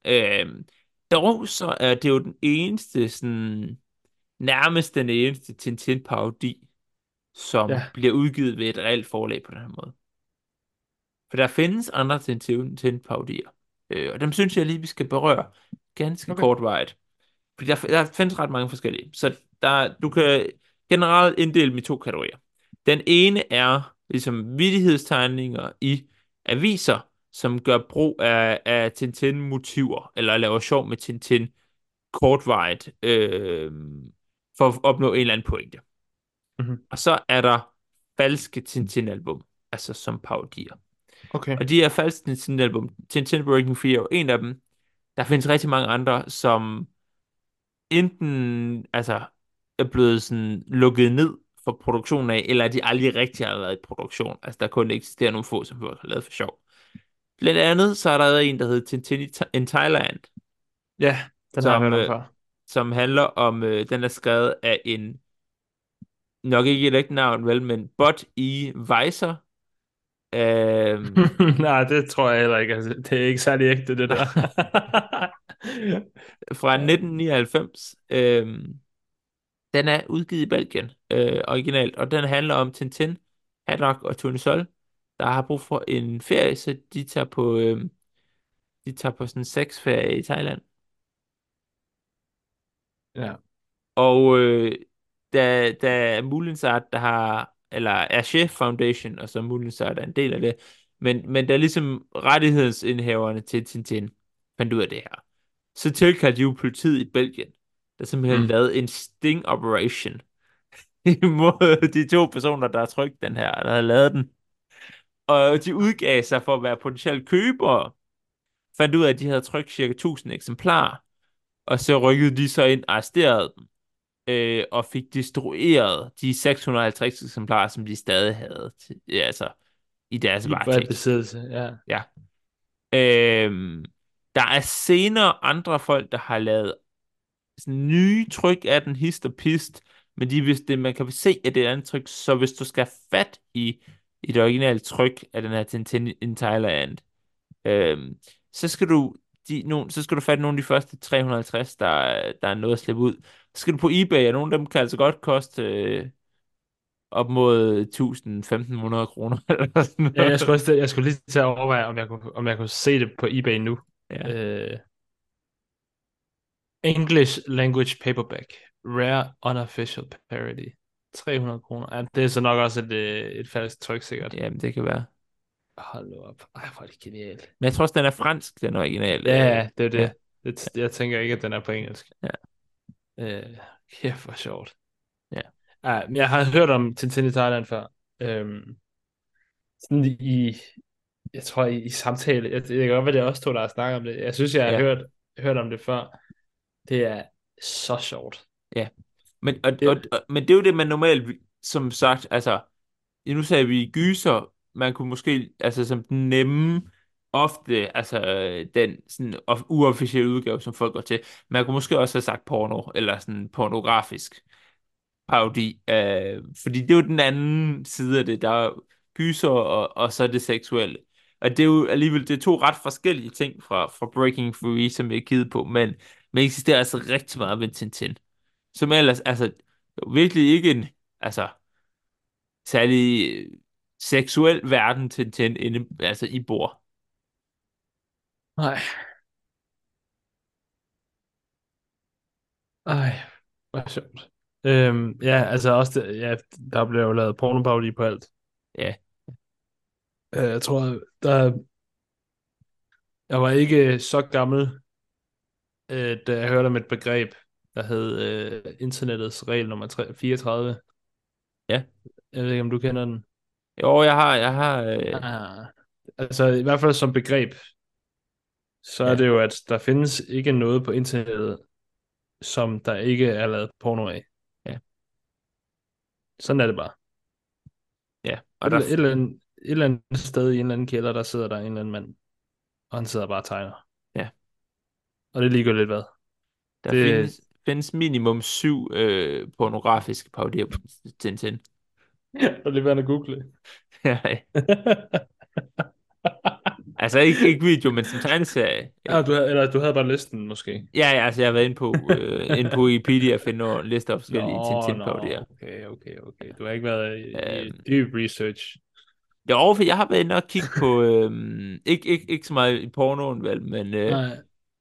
S1: Øhm, dog så er det jo den eneste, sådan, nærmest den eneste Tintin-parodi, som
S2: Ja.
S1: bliver udgivet ved et reelt forlag på den her måde. For der findes andre Tintin-parodier, øh, og dem synes jeg lige, vi skal berøre ganske
S2: Okay.
S1: kortvarigt. Fordi der, der findes ret mange forskellige. Så der, du kan generelt inddele dem i to kategorier. Den ene er ligesom vidighedstegninger i aviser, som gør brug af, af Tintin-motiver, eller laver sjov med Tintin kortvarigt, øh, for at opnå en eller anden pointe.
S2: Mhm.
S1: Og så er der falske Tintin-album, altså som parodier.
S2: Okay.
S1: Og de her falske Tintin-album, Tintin Breaking Free er jo en af dem. Der findes rigtig mange andre, som enten altså, er blevet sådan lukket ned for produktionen af, eller de aldrig rigtig har været i produktion. Altså, der kun eksisterer nogle få, som har lavet for sjov. Blandt andet, så er der en, der hedder Tintin in Thailand,
S2: Ja, den
S1: Som,
S2: har jeg hørt
S1: øh,
S2: om før.
S1: Som handler om, øh, den er skrevet af en, nok ikke et ægte navn, vel, men Bot E. Weiser. Øhm,
S2: Nej, det tror jeg heller ikke. Altså, det er ikke særlig ægte, det der.
S1: fra 1999. Øhm, den er udgivet i Belgien, øh, originalt, og den handler om Tintin, Haddock og Tony Sol, der har brug for en ferie, så de tager på, øh, de tager på sådan en sexferie i Thailand.
S2: Ja.
S1: Og øh, da, da Mulinsart, der har eller Hergé Foundation, og så så er der en del af det. Men, men da ligesom rettighedsindhaverne til Tintin fandt ud af det her, så tilkaldte de jo politiet i Belgien, der simpelthen mm. lavede en sting operation imod de to personer, der har trykt den her, der har lavet den. Og de udgav sig for at være potentielle købere, fandt ud af, at de havde trykt cirka 1000 eksemplarer, og så rykkede de så ind arresterede dem, øh, og fik destrueret de 650 eksemplarer, som de stadig havde, til, ja, altså i deres varetægt.
S2: besiddelse, ja.
S1: Ja. Øh, der er senere andre folk, der har lavet sådan nye tryk af den hist og pist, men de, hvis det, man kan se, at det er et andet tryk, så hvis du skal fat i, i det originale tryk af den her Tintin in Thailand, øh, så skal du de, no, så skal du fatte nogle af de første 350, der, der er noget at slippe ud. Så skal du på eBay, og nogle af dem kan altså godt koste øh, op mod 1000-1500 kroner. Eller sådan
S2: ja, jeg skulle, også, jeg skulle lige til at overveje, om jeg kunne, om jeg kunne se det på eBay nu. Ja. Øh, English Language Paperback. Rare Unofficial Parody. 300 kroner. Ja, det er så nok også et, øh, et falsk tryk, sikkert.
S1: Jamen, det kan være.
S2: Hold nu op. Ej, hvor er det genialt.
S1: Men jeg tror også, den er fransk, den original.
S2: Ja, det er det. Ja. det. Jeg tænker ikke, at den er på engelsk.
S1: Ja.
S2: Øh, kæft, hvor sjovt.
S1: Ja.
S2: Ja, men jeg har hørt om Tintin i Thailand før. Øhm, sådan i, jeg tror i, i samtale, jeg, det kan godt være, det er også to, der har snakket om det. Jeg synes, jeg har ja. hørt, hørt om det før. Det er så sjovt.
S1: Ja, men, og, det, og, og, men det er jo det, man normalt, som sagt, altså, nu sagde vi gyser, man kunne måske, altså som den nemme, ofte, altså den sådan uofficielle udgave, som folk går til, man kunne måske også have sagt porno, eller sådan pornografisk parodi, øh, fordi det er jo den anden side af det, der er gyser, og, og så er det seksuelle. Og det er jo alligevel, det er to ret forskellige ting fra, fra Breaking Free, som jeg er på, men, men eksisterer altså rigtig meget ved Tintin. Som ellers, altså, virkelig ikke en, altså, særlig seksuel verden til Tintin inde, altså i bord.
S2: Nej. Ej, hvor sjovt. Øhm, ja, altså også, det, ja, der bliver jo lavet pornoparodi på alt.
S1: Ja.
S2: Øh, jeg tror, der... Jeg var ikke så gammel, øh, da jeg hørte om et begreb, der hed øh, internettets regel nummer 34.
S1: Ja.
S2: Jeg ved ikke, om du kender den.
S1: Jo, jeg har, jeg har... Øh...
S2: Ah, altså, i hvert fald som begreb, så ja. er det jo, at der findes ikke noget på internettet, som der ikke er lavet porno af.
S1: Ja.
S2: Sådan er det bare.
S1: Ja.
S2: Og et, der... et, eller andet, et eller andet sted i en eller anden kælder, der sidder der en eller anden mand, og han sidder bare og tegner.
S1: Ja.
S2: Og det ligger lidt hvad.
S1: Der det... findes, findes minimum syv øh, pornografiske parodier på Tintin.
S2: og det er at google.
S1: ja. altså ikke, ikke video, men som tegneserie.
S2: Ja, du havde, eller du havde bare listen måske.
S1: Ja, ja, altså jeg har været inde på, øh, inde på Wikipedia og finde nogle lister af forskellige Tintin-parodier.
S2: Okay, okay, okay. Du har ikke været i, i øhm. dyb research.
S1: Jo, for jeg har været inde og kigge på, øh, ikke, ikke, ikke så meget i pornoen vel, men øh,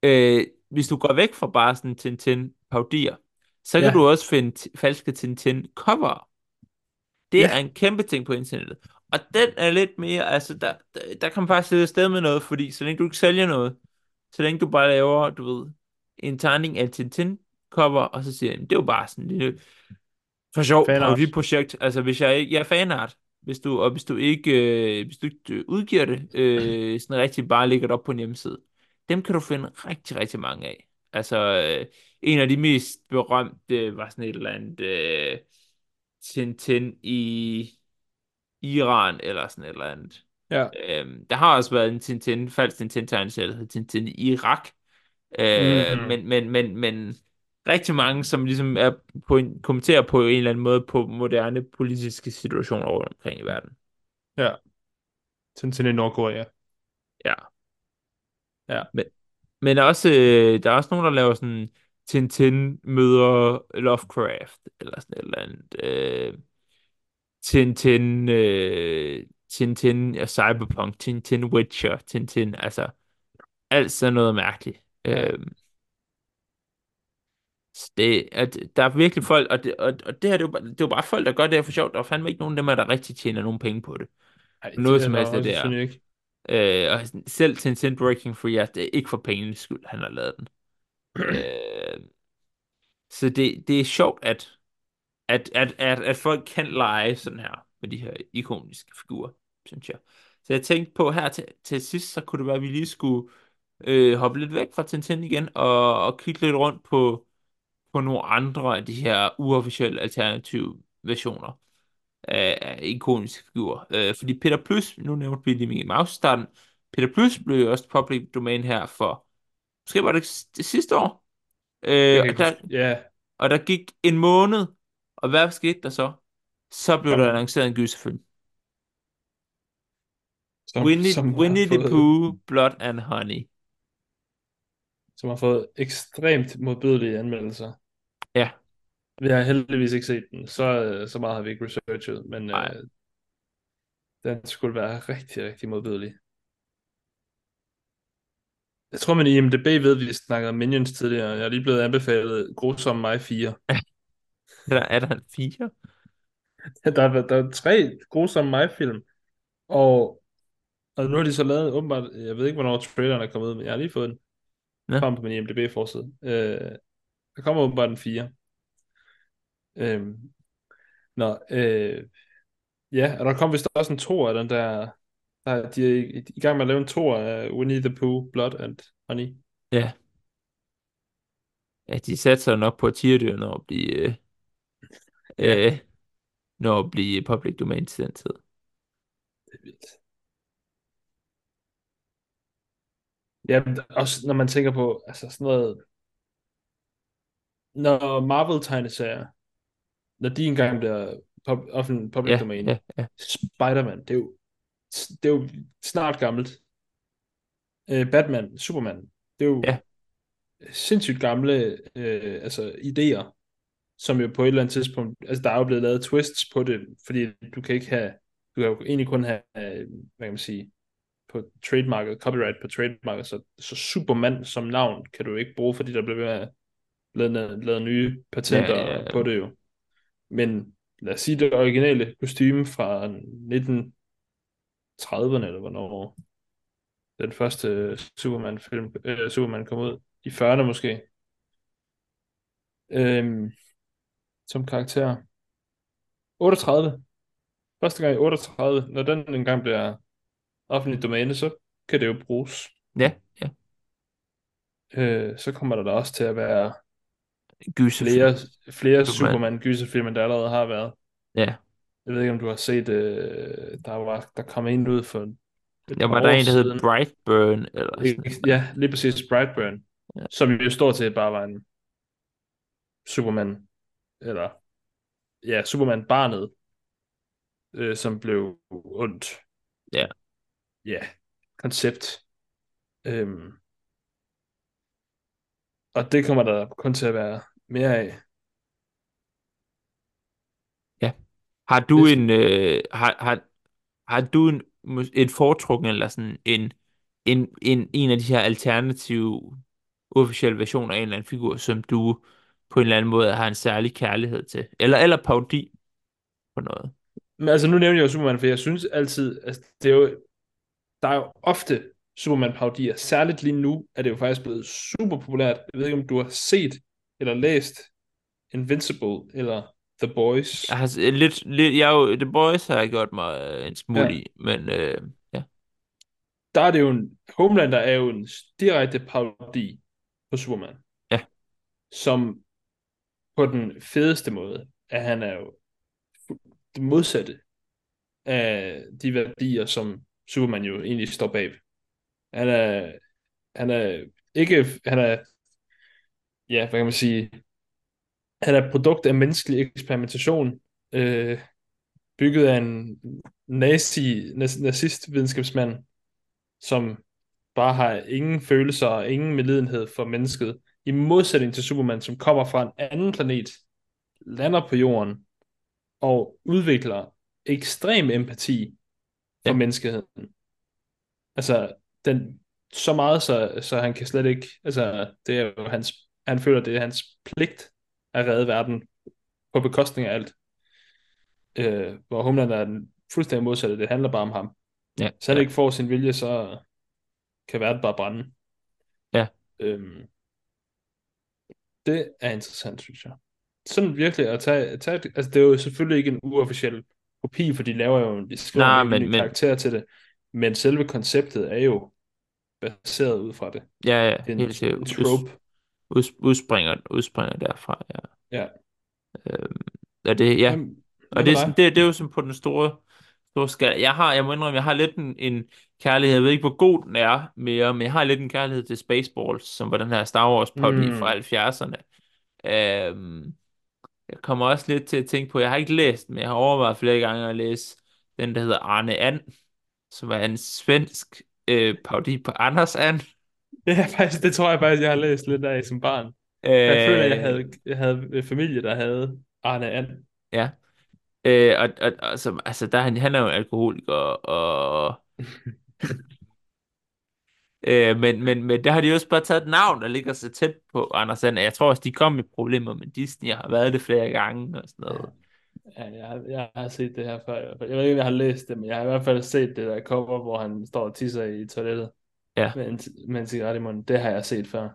S1: øh, hvis du går væk fra bare sådan Tintin-parodier, så kan ja. du også finde falske Tintin-cover. Det ja. er en kæmpe ting på internettet. Og den er lidt mere, altså der, der, der kan man faktisk sidde afsted med noget, fordi så længe du ikke sælger noget, så længe du bare laver, du ved, en tegning af Tintin cover, og så siger jeg, det er jo bare sådan en lille, for sjov, dit projekt. Altså hvis jeg jeg er fanart, hvis du, og hvis du ikke, øh, hvis du ikke udgiver det, øh, sådan rigtig bare lægger det op på en hjemmeside, dem kan du finde rigtig, rigtig mange af. Altså, øh, en af de mest berømte var sådan et eller andet øh, Tintin i Iran, eller sådan et eller andet.
S2: Ja.
S1: Øhm, der har også været en Tintin, falsk Tintin-tegneserie, der hedder Tintin i Irak. Øh, mm-hmm. men, men, men, men rigtig mange, som ligesom er på en, kommenterer på en eller anden måde på moderne politiske situationer rundt omkring i verden.
S2: Ja. Tintin i Nordkorea.
S1: Ja.
S2: Ja.
S1: Men, men også, øh, der er også nogen, der laver sådan Tintin møder Lovecraft, eller sådan et eller andet. Øh, Tintin, øh, Tintin og Cyberpunk, Tintin Witcher, Tintin, altså alt sådan noget mærkeligt. Ja. Øh, Så det, at der er virkelig folk, og det, og, og det her, det er, jo, bare- det er jo bare folk, der gør det her for sjovt. Der er fandme ikke nogen af dem, der rigtig tjener nogen penge på det. Noget
S2: det
S1: som
S2: er
S1: helst
S2: der
S1: af det
S2: også,
S1: er.
S2: ikke.
S1: Øh, og selv Tencent Breaking Free, at det er ikke for pengenes skyld, han har lavet den øh, så det, det er sjovt, at, at, at, at, at folk kan lege sådan her med de her ikoniske figurer, synes jeg. Så jeg tænkte på her til, til sidst, så kunne det være, at vi lige skulle øh, hoppe lidt væk fra Tintin igen og, og kigge lidt rundt på, på nogle andre af de her uofficielle alternative versioner af, af ikoniske figurer. Øh, fordi Peter Plus, nu nævnte vi lige Mickey Mouse i starten, Peter Plus blev jo også public domain her for, måske var det det sidste år, øh, og, der.
S2: Ja,
S1: og der gik en måned, og hvad skete der så? Så blev
S2: Kom.
S1: der annonceret en gyserfilm.
S2: som,
S1: Winnie,
S2: som,
S1: Winnie the Pooh, Blood and Honey.
S2: som har fået ekstremt modbydelige anmeldelser.
S1: Ja,
S2: Vi har heldigvis ikke set den, så, øh, så meget har vi ikke researchet, men
S1: Nej.
S2: øh, den skulle være rigtig, rigtig modbydelig. Jeg tror, man i IMDb ved, at vi snakkede om Minions tidligere. Jeg er lige blevet anbefalet Grusom Mig 4.
S1: er der, er der en fire?
S2: Der er, der er tre Grusom Mig film, og, og nu har de så lavet åbenbart, jeg ved ikke, hvornår traileren er kommet ud, men jeg har lige fået den
S1: Nå.
S2: frem på min IMDb-forside. Øh, der kommer åbenbart en 4. Øhm, nå, øh, ja, og der kom vist også en to af den der, der de er i, i gang med at lave en to af Winnie the Pooh, Blood and Honey.
S1: Ja. Ja, de satser nok på tierdyr, når at blive, øh, øh, når at blive public domain til den tid.
S2: Det er vildt. Ja, også når man tænker på, altså sådan noget, når Marvel-tegneserier, når de engang bliver pub, offentlig public
S1: Ja,
S2: domain,
S1: ja, ja.
S2: Spider-Man, det er jo, det er jo snart gammelt. Øh, Batman, Superman, det er jo
S1: Ja.
S2: sindssygt gamle øh, altså idéer, som jo på et eller andet tidspunkt, altså der er jo blevet lavet twists på det, fordi du kan ikke have, du kan jo egentlig kun have, hvad kan man sige, på trademarket, copyright på trademarket, så, så Superman som navn kan du ikke bruge, fordi der bliver lavet, lavet nye patenter
S1: Ja, ja, ja.
S2: på det jo. Men lad os sige det originale kostume fra 1930'erne, eller hvornår den første Superman-film, øh, Superman kom ud, i 40'erne måske, øhm, som karakter. 38. Første gang i 38. Når den engang bliver offentlig domæne, så kan det jo bruges.
S1: Ja, ja.
S2: Øh, så kommer der da også til at være
S1: Gyserfilm.
S2: flere, flere
S1: Superman.
S2: Superman-gyserfilm, der allerede har været.
S1: Ja.
S2: Jeg ved ikke, om du har set, øh, der, var, der kom en ud for
S1: Der var der en, der hed. Brightburn, eller sådan
S2: Ja, lige præcis Brightburn,
S1: Ja.
S2: ja. som jo stort set bare var en Superman, eller ja, Superman-barnet, øh, som blev ondt.
S1: Ja.
S2: Ja, koncept. Øhm. Og det kommer der kun til at være mere af.
S1: Har du en, øh, har, har, har du en, et foretrukken, eller sådan en, en, en, en af de her alternative uofficielle versioner af en eller anden figur, som du på en eller anden måde har en særlig kærlighed til? Eller, eller parodi på noget?
S2: Men altså, nu nævner jeg jo Superman, for jeg synes altid, altså, det er jo, der er jo ofte Superman-parodier. Særligt lige nu er det jo faktisk blevet super populært. Jeg ved ikke, om du har set eller læst Invincible eller The Boys.
S1: Jeg har s- lidt, lidt jeg jo, The Boys har jeg gjort mig øh, en smule
S2: Ja.
S1: i, men øh, ja.
S2: Der er det jo en, Homelander er jo en direkte parodi på Superman.
S1: Ja.
S2: Som på den fedeste måde, at han er jo det modsatte af de værdier, som Superman jo egentlig står bag. Han er, han er ikke, han er, ja, hvad kan man sige, han er produkt af menneskelig eksperimentation, øh, bygget af en nazi, nas- nazist-videnskabsmand, som bare har ingen følelser og ingen medlidenhed for mennesket, i modsætning til Superman, som kommer fra en anden planet, lander på jorden og udvikler ekstrem empati for
S1: ja.
S2: menneskeheden. Altså, den, så meget, så, så han kan slet ikke, altså, det er jo hans Han føler, det er hans pligt at redde verden på bekostning af alt. Øh, hvor Homeland er den fuldstændig modsatte. Det handler bare om ham.
S1: Ja,
S2: Så han
S1: ja,
S2: ikke får sin vilje, så kan verden bare brænde.
S1: ja.
S2: Øhm, det er interessant, synes jeg. Sådan virkelig at tage, tage altså det er jo selvfølgelig ikke en uofficiel kopi, for de laver jo, de skriver
S1: Nej,
S2: en
S1: men-
S2: karakter til det, men selve konceptet er jo baseret ud fra det.
S1: Ja, ja,
S2: Det er en,
S1: helt
S2: en trope.
S1: Ud, udspringer, udspringer derfra, ja.
S2: Ja.
S1: Øhm, og det, ja,
S2: Jamen,
S1: og det, er sådan, det, det er jo sådan på den store, store skala. Jeg har, jeg må indrømme, jeg har lidt en, en kærlighed, jeg ved ikke, hvor god den er mere, men jeg har lidt en kærlighed til Spaceballs, som var den her Star Wars parodi
S2: Mm.
S1: fra 70'erne. Øhm, jeg kommer også lidt til at tænke på, jeg har ikke læst, men jeg har overvejet flere gange at læse den, der hedder Arne And, som er en svensk øh, parodi på Anders And.
S2: Ja, faktisk, det tror jeg faktisk, jeg har læst lidt af som barn.
S1: Øh,
S2: Jeg føler, jeg havde, jeg havde familie, der havde Arne And.
S1: Ja. Øh, og, og, og så, altså, der, er han, han er jo alkoholiker, og... øh, men, men, men der har de også bare taget et navn, der ligger så tæt på Anders And. Jeg tror også, de kom i problemer med Disney, og har været det flere gange, og sådan noget.
S2: Ja, jeg, har, jeg har set det her før. Jeg ved ikke, om jeg har læst det, men jeg har i hvert fald set det der cover, hvor han står og tisser i toilettet
S1: Ja.
S2: med en, med en cigaret i munden. Det har jeg set før.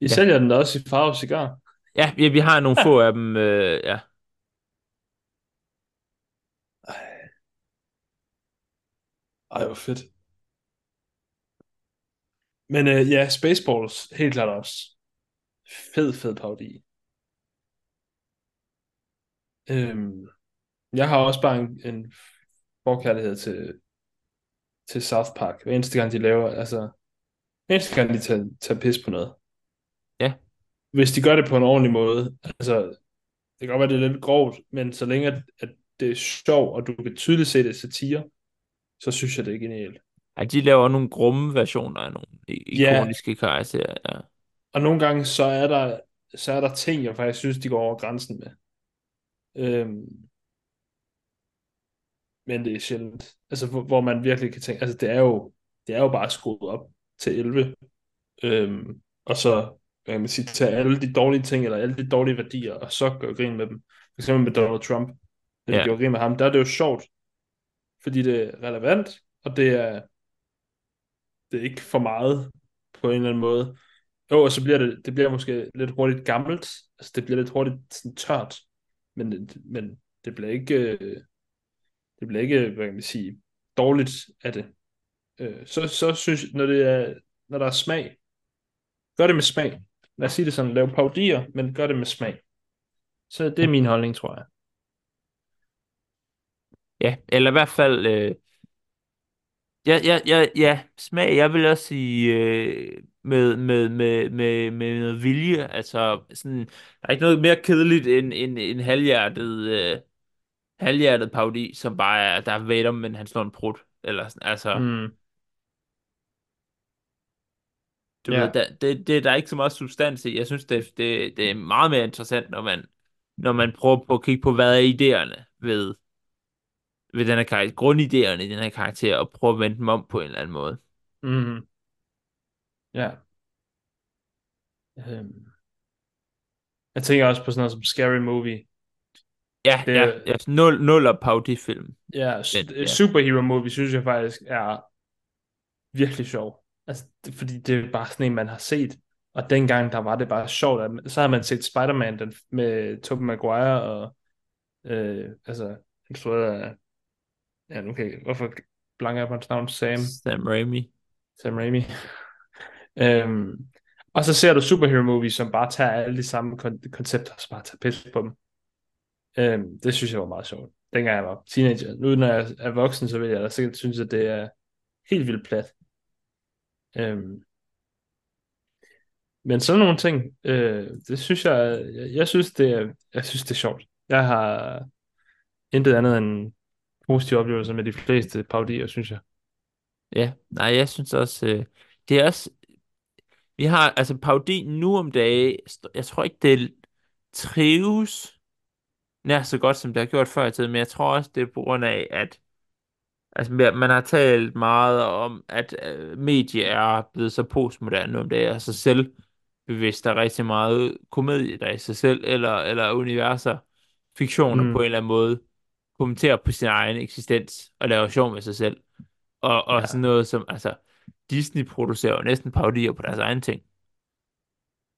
S2: I
S1: Ja.
S2: sælger den da også i farve cigar.
S1: Ja, ja, vi har nogle få af dem, øh, ja.
S2: Ej, hvor fedt. Men øh, ja, Spaceballs, helt klart også. Fed, fed parodi. Øhm, jeg har også bare en, en forkærlighed til, til South Park. Hver eneste gang, de laver, altså, hver eneste gang, de tager, tager pis på noget.
S1: Ja.
S2: Hvis de gør det på en ordentlig måde, altså, det kan godt være, det er lidt grovt, men så længe, at, at det er sjovt, og du kan tydeligt se det satire, så synes jeg, det er genialt.
S1: Ej, de laver nogle grumme versioner af nogle i-
S2: Ja.
S1: ikoniske karakterer, ja.
S2: Og nogle gange, så er der, så er der ting, jeg faktisk synes, de går over grænsen med. Øhm, men det er sjældent. Altså, hvor, hvor man virkelig kan tænke, altså det er jo, det er jo bare skruet op til 11. Øhm, og så, kan man sige, tage alle de dårlige ting, eller alle de dårlige værdier, og så gøre grin med dem. For eksempel med Donald Trump. Da
S1: Ja.
S2: gjorde grin med ham, der er det jo sjovt, fordi det er relevant, og det er, det er ikke for meget på en eller anden måde. Jo, og så bliver det, det bliver måske lidt hurtigt gammelt. Altså, det bliver lidt hurtigt sådan tørt. Men, men det bliver ikke, øh, det bliver ikke, hvad kan man sige, dårligt af det. Øh, så, så synes jeg, når det er, når der er smag, gør det med smag. Lad os sige det sådan, lav paudier, men gør det med smag. Så det er min holdning, tror jeg.
S1: Ja, eller i hvert fald, øh, ja, ja, ja, ja, smag, jeg vil også sige, øh, med, med, med, med, med noget vilje, altså, sådan, der er ikke noget mere kedeligt end en, en halvhjertet, øh, halvhjertet parodi, som bare er, der er Vader, men han slår en prut, eller sådan, altså,
S2: Mm.
S1: du
S2: Ja.
S1: ved, der, det, det, der er ikke så meget substans i, jeg synes, det, det, det er meget mere interessant, når man, når man prøver på at kigge på, hvad er idéerne ved, ved den her karakter, grundidéerne i den her karakter, og prøve at vende dem om på en eller anden måde.
S2: Mm. Ja. Øhm. Jeg tænker også på sådan noget som Scary Movie.
S1: Ja,
S2: Det-
S1: ja, ja, nul, nul og parodifilm.
S2: Ja,
S1: Men, ja.
S2: superhero movie synes jeg faktisk er virkelig sjov. Altså, det, fordi det er bare sådan en, man har set. Og dengang, der var det bare sjovt. At, så har man set Spider-Man den, med Tobey Maguire og øh, altså, instrueret af ja, nu kan jeg, hvorfor blanker jeg på hans navn? Sam,
S1: Sam Raimi.
S2: Sam Raimi. øhm, og så ser du superhero movies, som bare tager alle de samme kon- koncepter, og så bare tager pis på dem. Øhm, det synes jeg var meget sjovt, dengang jeg var teenager. Nu når jeg er voksen, så vil jeg da sikkert synes, at det er helt vildt plat. Øhm, men sådan nogle ting, øh, det synes jeg, jeg, jeg synes det er, jeg synes det er sjovt. Jeg har intet andet end positive oplevelser med de fleste parodier, synes jeg.
S1: Ja, nej, jeg synes også, øh, det er også, vi har, altså parodi nu om dage, jeg tror ikke, det trives nær så godt, som det har gjort før i tiden, men jeg tror også, det er på grund af, at altså, man har talt meget om, at øh, medie er blevet så postmoderne om dagen, altså selv bevidst. Der er rigtig meget komedie der i sig selv, eller, eller universer, fiktioner på en
S2: Mm,
S1: eller anden måde, kommenterer på sin egen eksistens og laver sjov med sig selv. Og, og sådan
S2: ja.
S1: noget som, altså, Disney producerer jo næsten parodier på deres egen ting.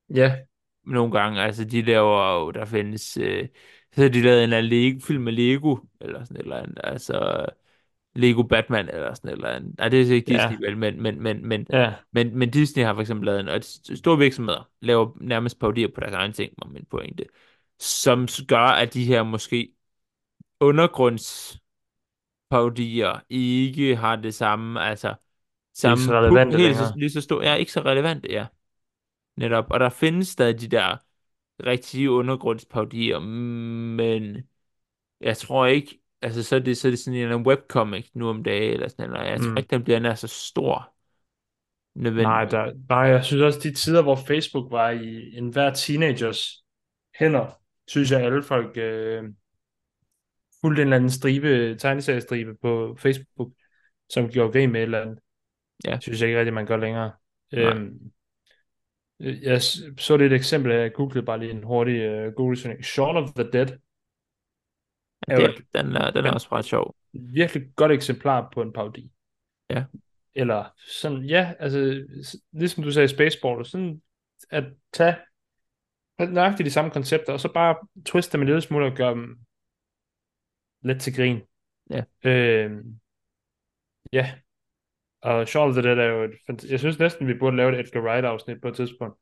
S2: Ja,
S1: Nogle gange, altså, de laver jo, der findes, øh, så har de lavet en anden Lego, film med Lego, eller sådan et eller andet, altså, Lego Batman, eller sådan et eller andet. Nej, det er ikke Disney,
S2: ja,
S1: vel, men, men, men, men,
S2: ja.
S1: men, men Disney har for eksempel lavet en, og st- store virksomheder laver nærmest parodier på deres egen ting, var min pointe, som gør, at de her måske undergrunds parodier ikke har det samme, altså
S2: er ikke så
S1: samme
S2: relevante
S1: helt så, lige så stor, ja, ikke så relevant, ja, netop. Og der findes stadig de der rigtige undergrundsparodier, men jeg tror ikke, altså så er det, så er det sådan en webcomic nu om dagen, eller sådan noget. Jeg tror
S2: Mm.
S1: ikke, den bliver nær så stor,
S2: Nej, der, nej, jeg synes også, de tider, hvor Facebook var i enhver teenagers hænder, synes jeg, alle folk øh, fulgte en eller anden stribe, tegneseriestribe på Facebook, som gjorde grin med et eller andet.
S1: Ja,
S2: Synes jeg ikke rigtig, man gør længere.
S1: nej.
S2: Øhm, jeg s- så lidt et eksempel jeg googlede bare lige en hurtig uh, Google-søgning. Shaun of the Dead er
S1: det,
S2: et,
S1: den er, den er også ret sjov.
S2: virkelig godt eksemplar på en parodi.
S1: Ja,
S2: Eller sådan, ja, altså, ligesom du sagde Spaceball, sådan at tage nøjagtigt de samme koncepter, og så bare twiste dem en lille smule og gøre dem lidt til grin.
S1: ja.
S2: Øhm, ja, og of the Dead er jo et, jeg synes næsten, vi burde lave et Edgar Wright-afsnit på et tidspunkt.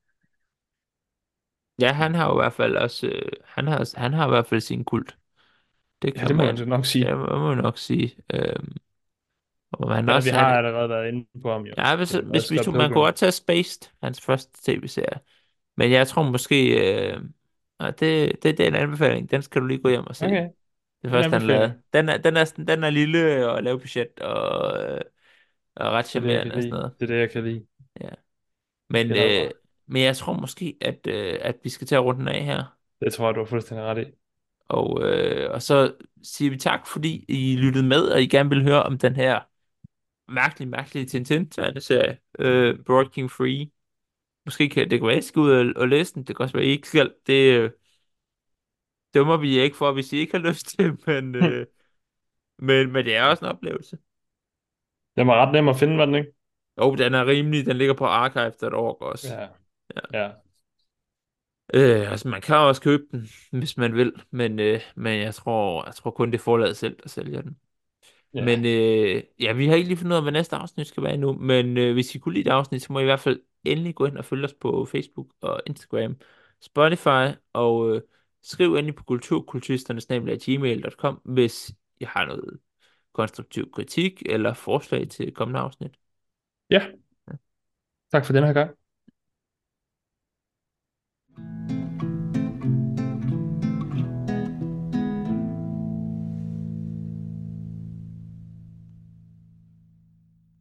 S1: Ja, han har jo i hvert fald også, øh, han har, han har i hvert fald sin kult. Det
S2: Ja,
S1: kan
S2: det må man
S1: man,
S2: nok sige.
S1: det må man nok sige. Øhm, og man
S2: Ja, vi
S1: også,
S2: har
S1: han,
S2: allerede været inde på ham jo.
S1: ja, hvis,
S2: Det
S1: hvis vi tog, man kunne godt tage Spaced, hans første tv-serie. Men jeg tror måske, øh, og det, det, det er en anbefaling. Den skal du lige gå hjem og se.
S2: Okay,
S1: Det første, han lavede. Den er, den er, den er lille og lav budget og, øh, og ret
S2: er
S1: charmerende og sådan noget.
S2: Det er det, jeg kan lide.
S1: Ja. Men, øh, men jeg tror måske, at, øh, at vi skal tage runden af her.
S2: Det tror jeg, du har fuldstændig ret i.
S1: Og, øh, og så siger vi tak, fordi I lyttede med, og I gerne vil høre om den her mærkelige, mærkelige Tintin-tegneserie, øh, Broad King Free. Måske kan det kan være, at I skal ud og, og læse den. Det kan også være, at I ikke skal. Det øh, dømmer vi ikke for, hvis I ikke har lyst til, men, øh, men, men det er også en oplevelse.
S2: Den var ret nem at finde, var den ikke?
S1: Jo, den er rimelig. Den ligger på archive.org også.
S2: Ja.
S1: Ja.
S2: Ja.
S1: Øh, altså, man kan også købe den, hvis man vil, men, øh, men jeg tror, jeg tror kun, det er forlaget selv, der sælger den.
S2: Ja.
S1: Men øh, ja, vi har ikke lige fundet ud af, hvad næste afsnit skal være endnu. Men øh, hvis I kunne lide det afsnit, så må I i hvert fald endelig gå ind og følge os på Facebook og Instagram, Spotify, og øh, skriv endelig på kulturkulturisterne.gmail.com, hvis I har noget konstruktiv kritik eller forslag til kommende afsnit.
S2: Ja. Tak for den her gang.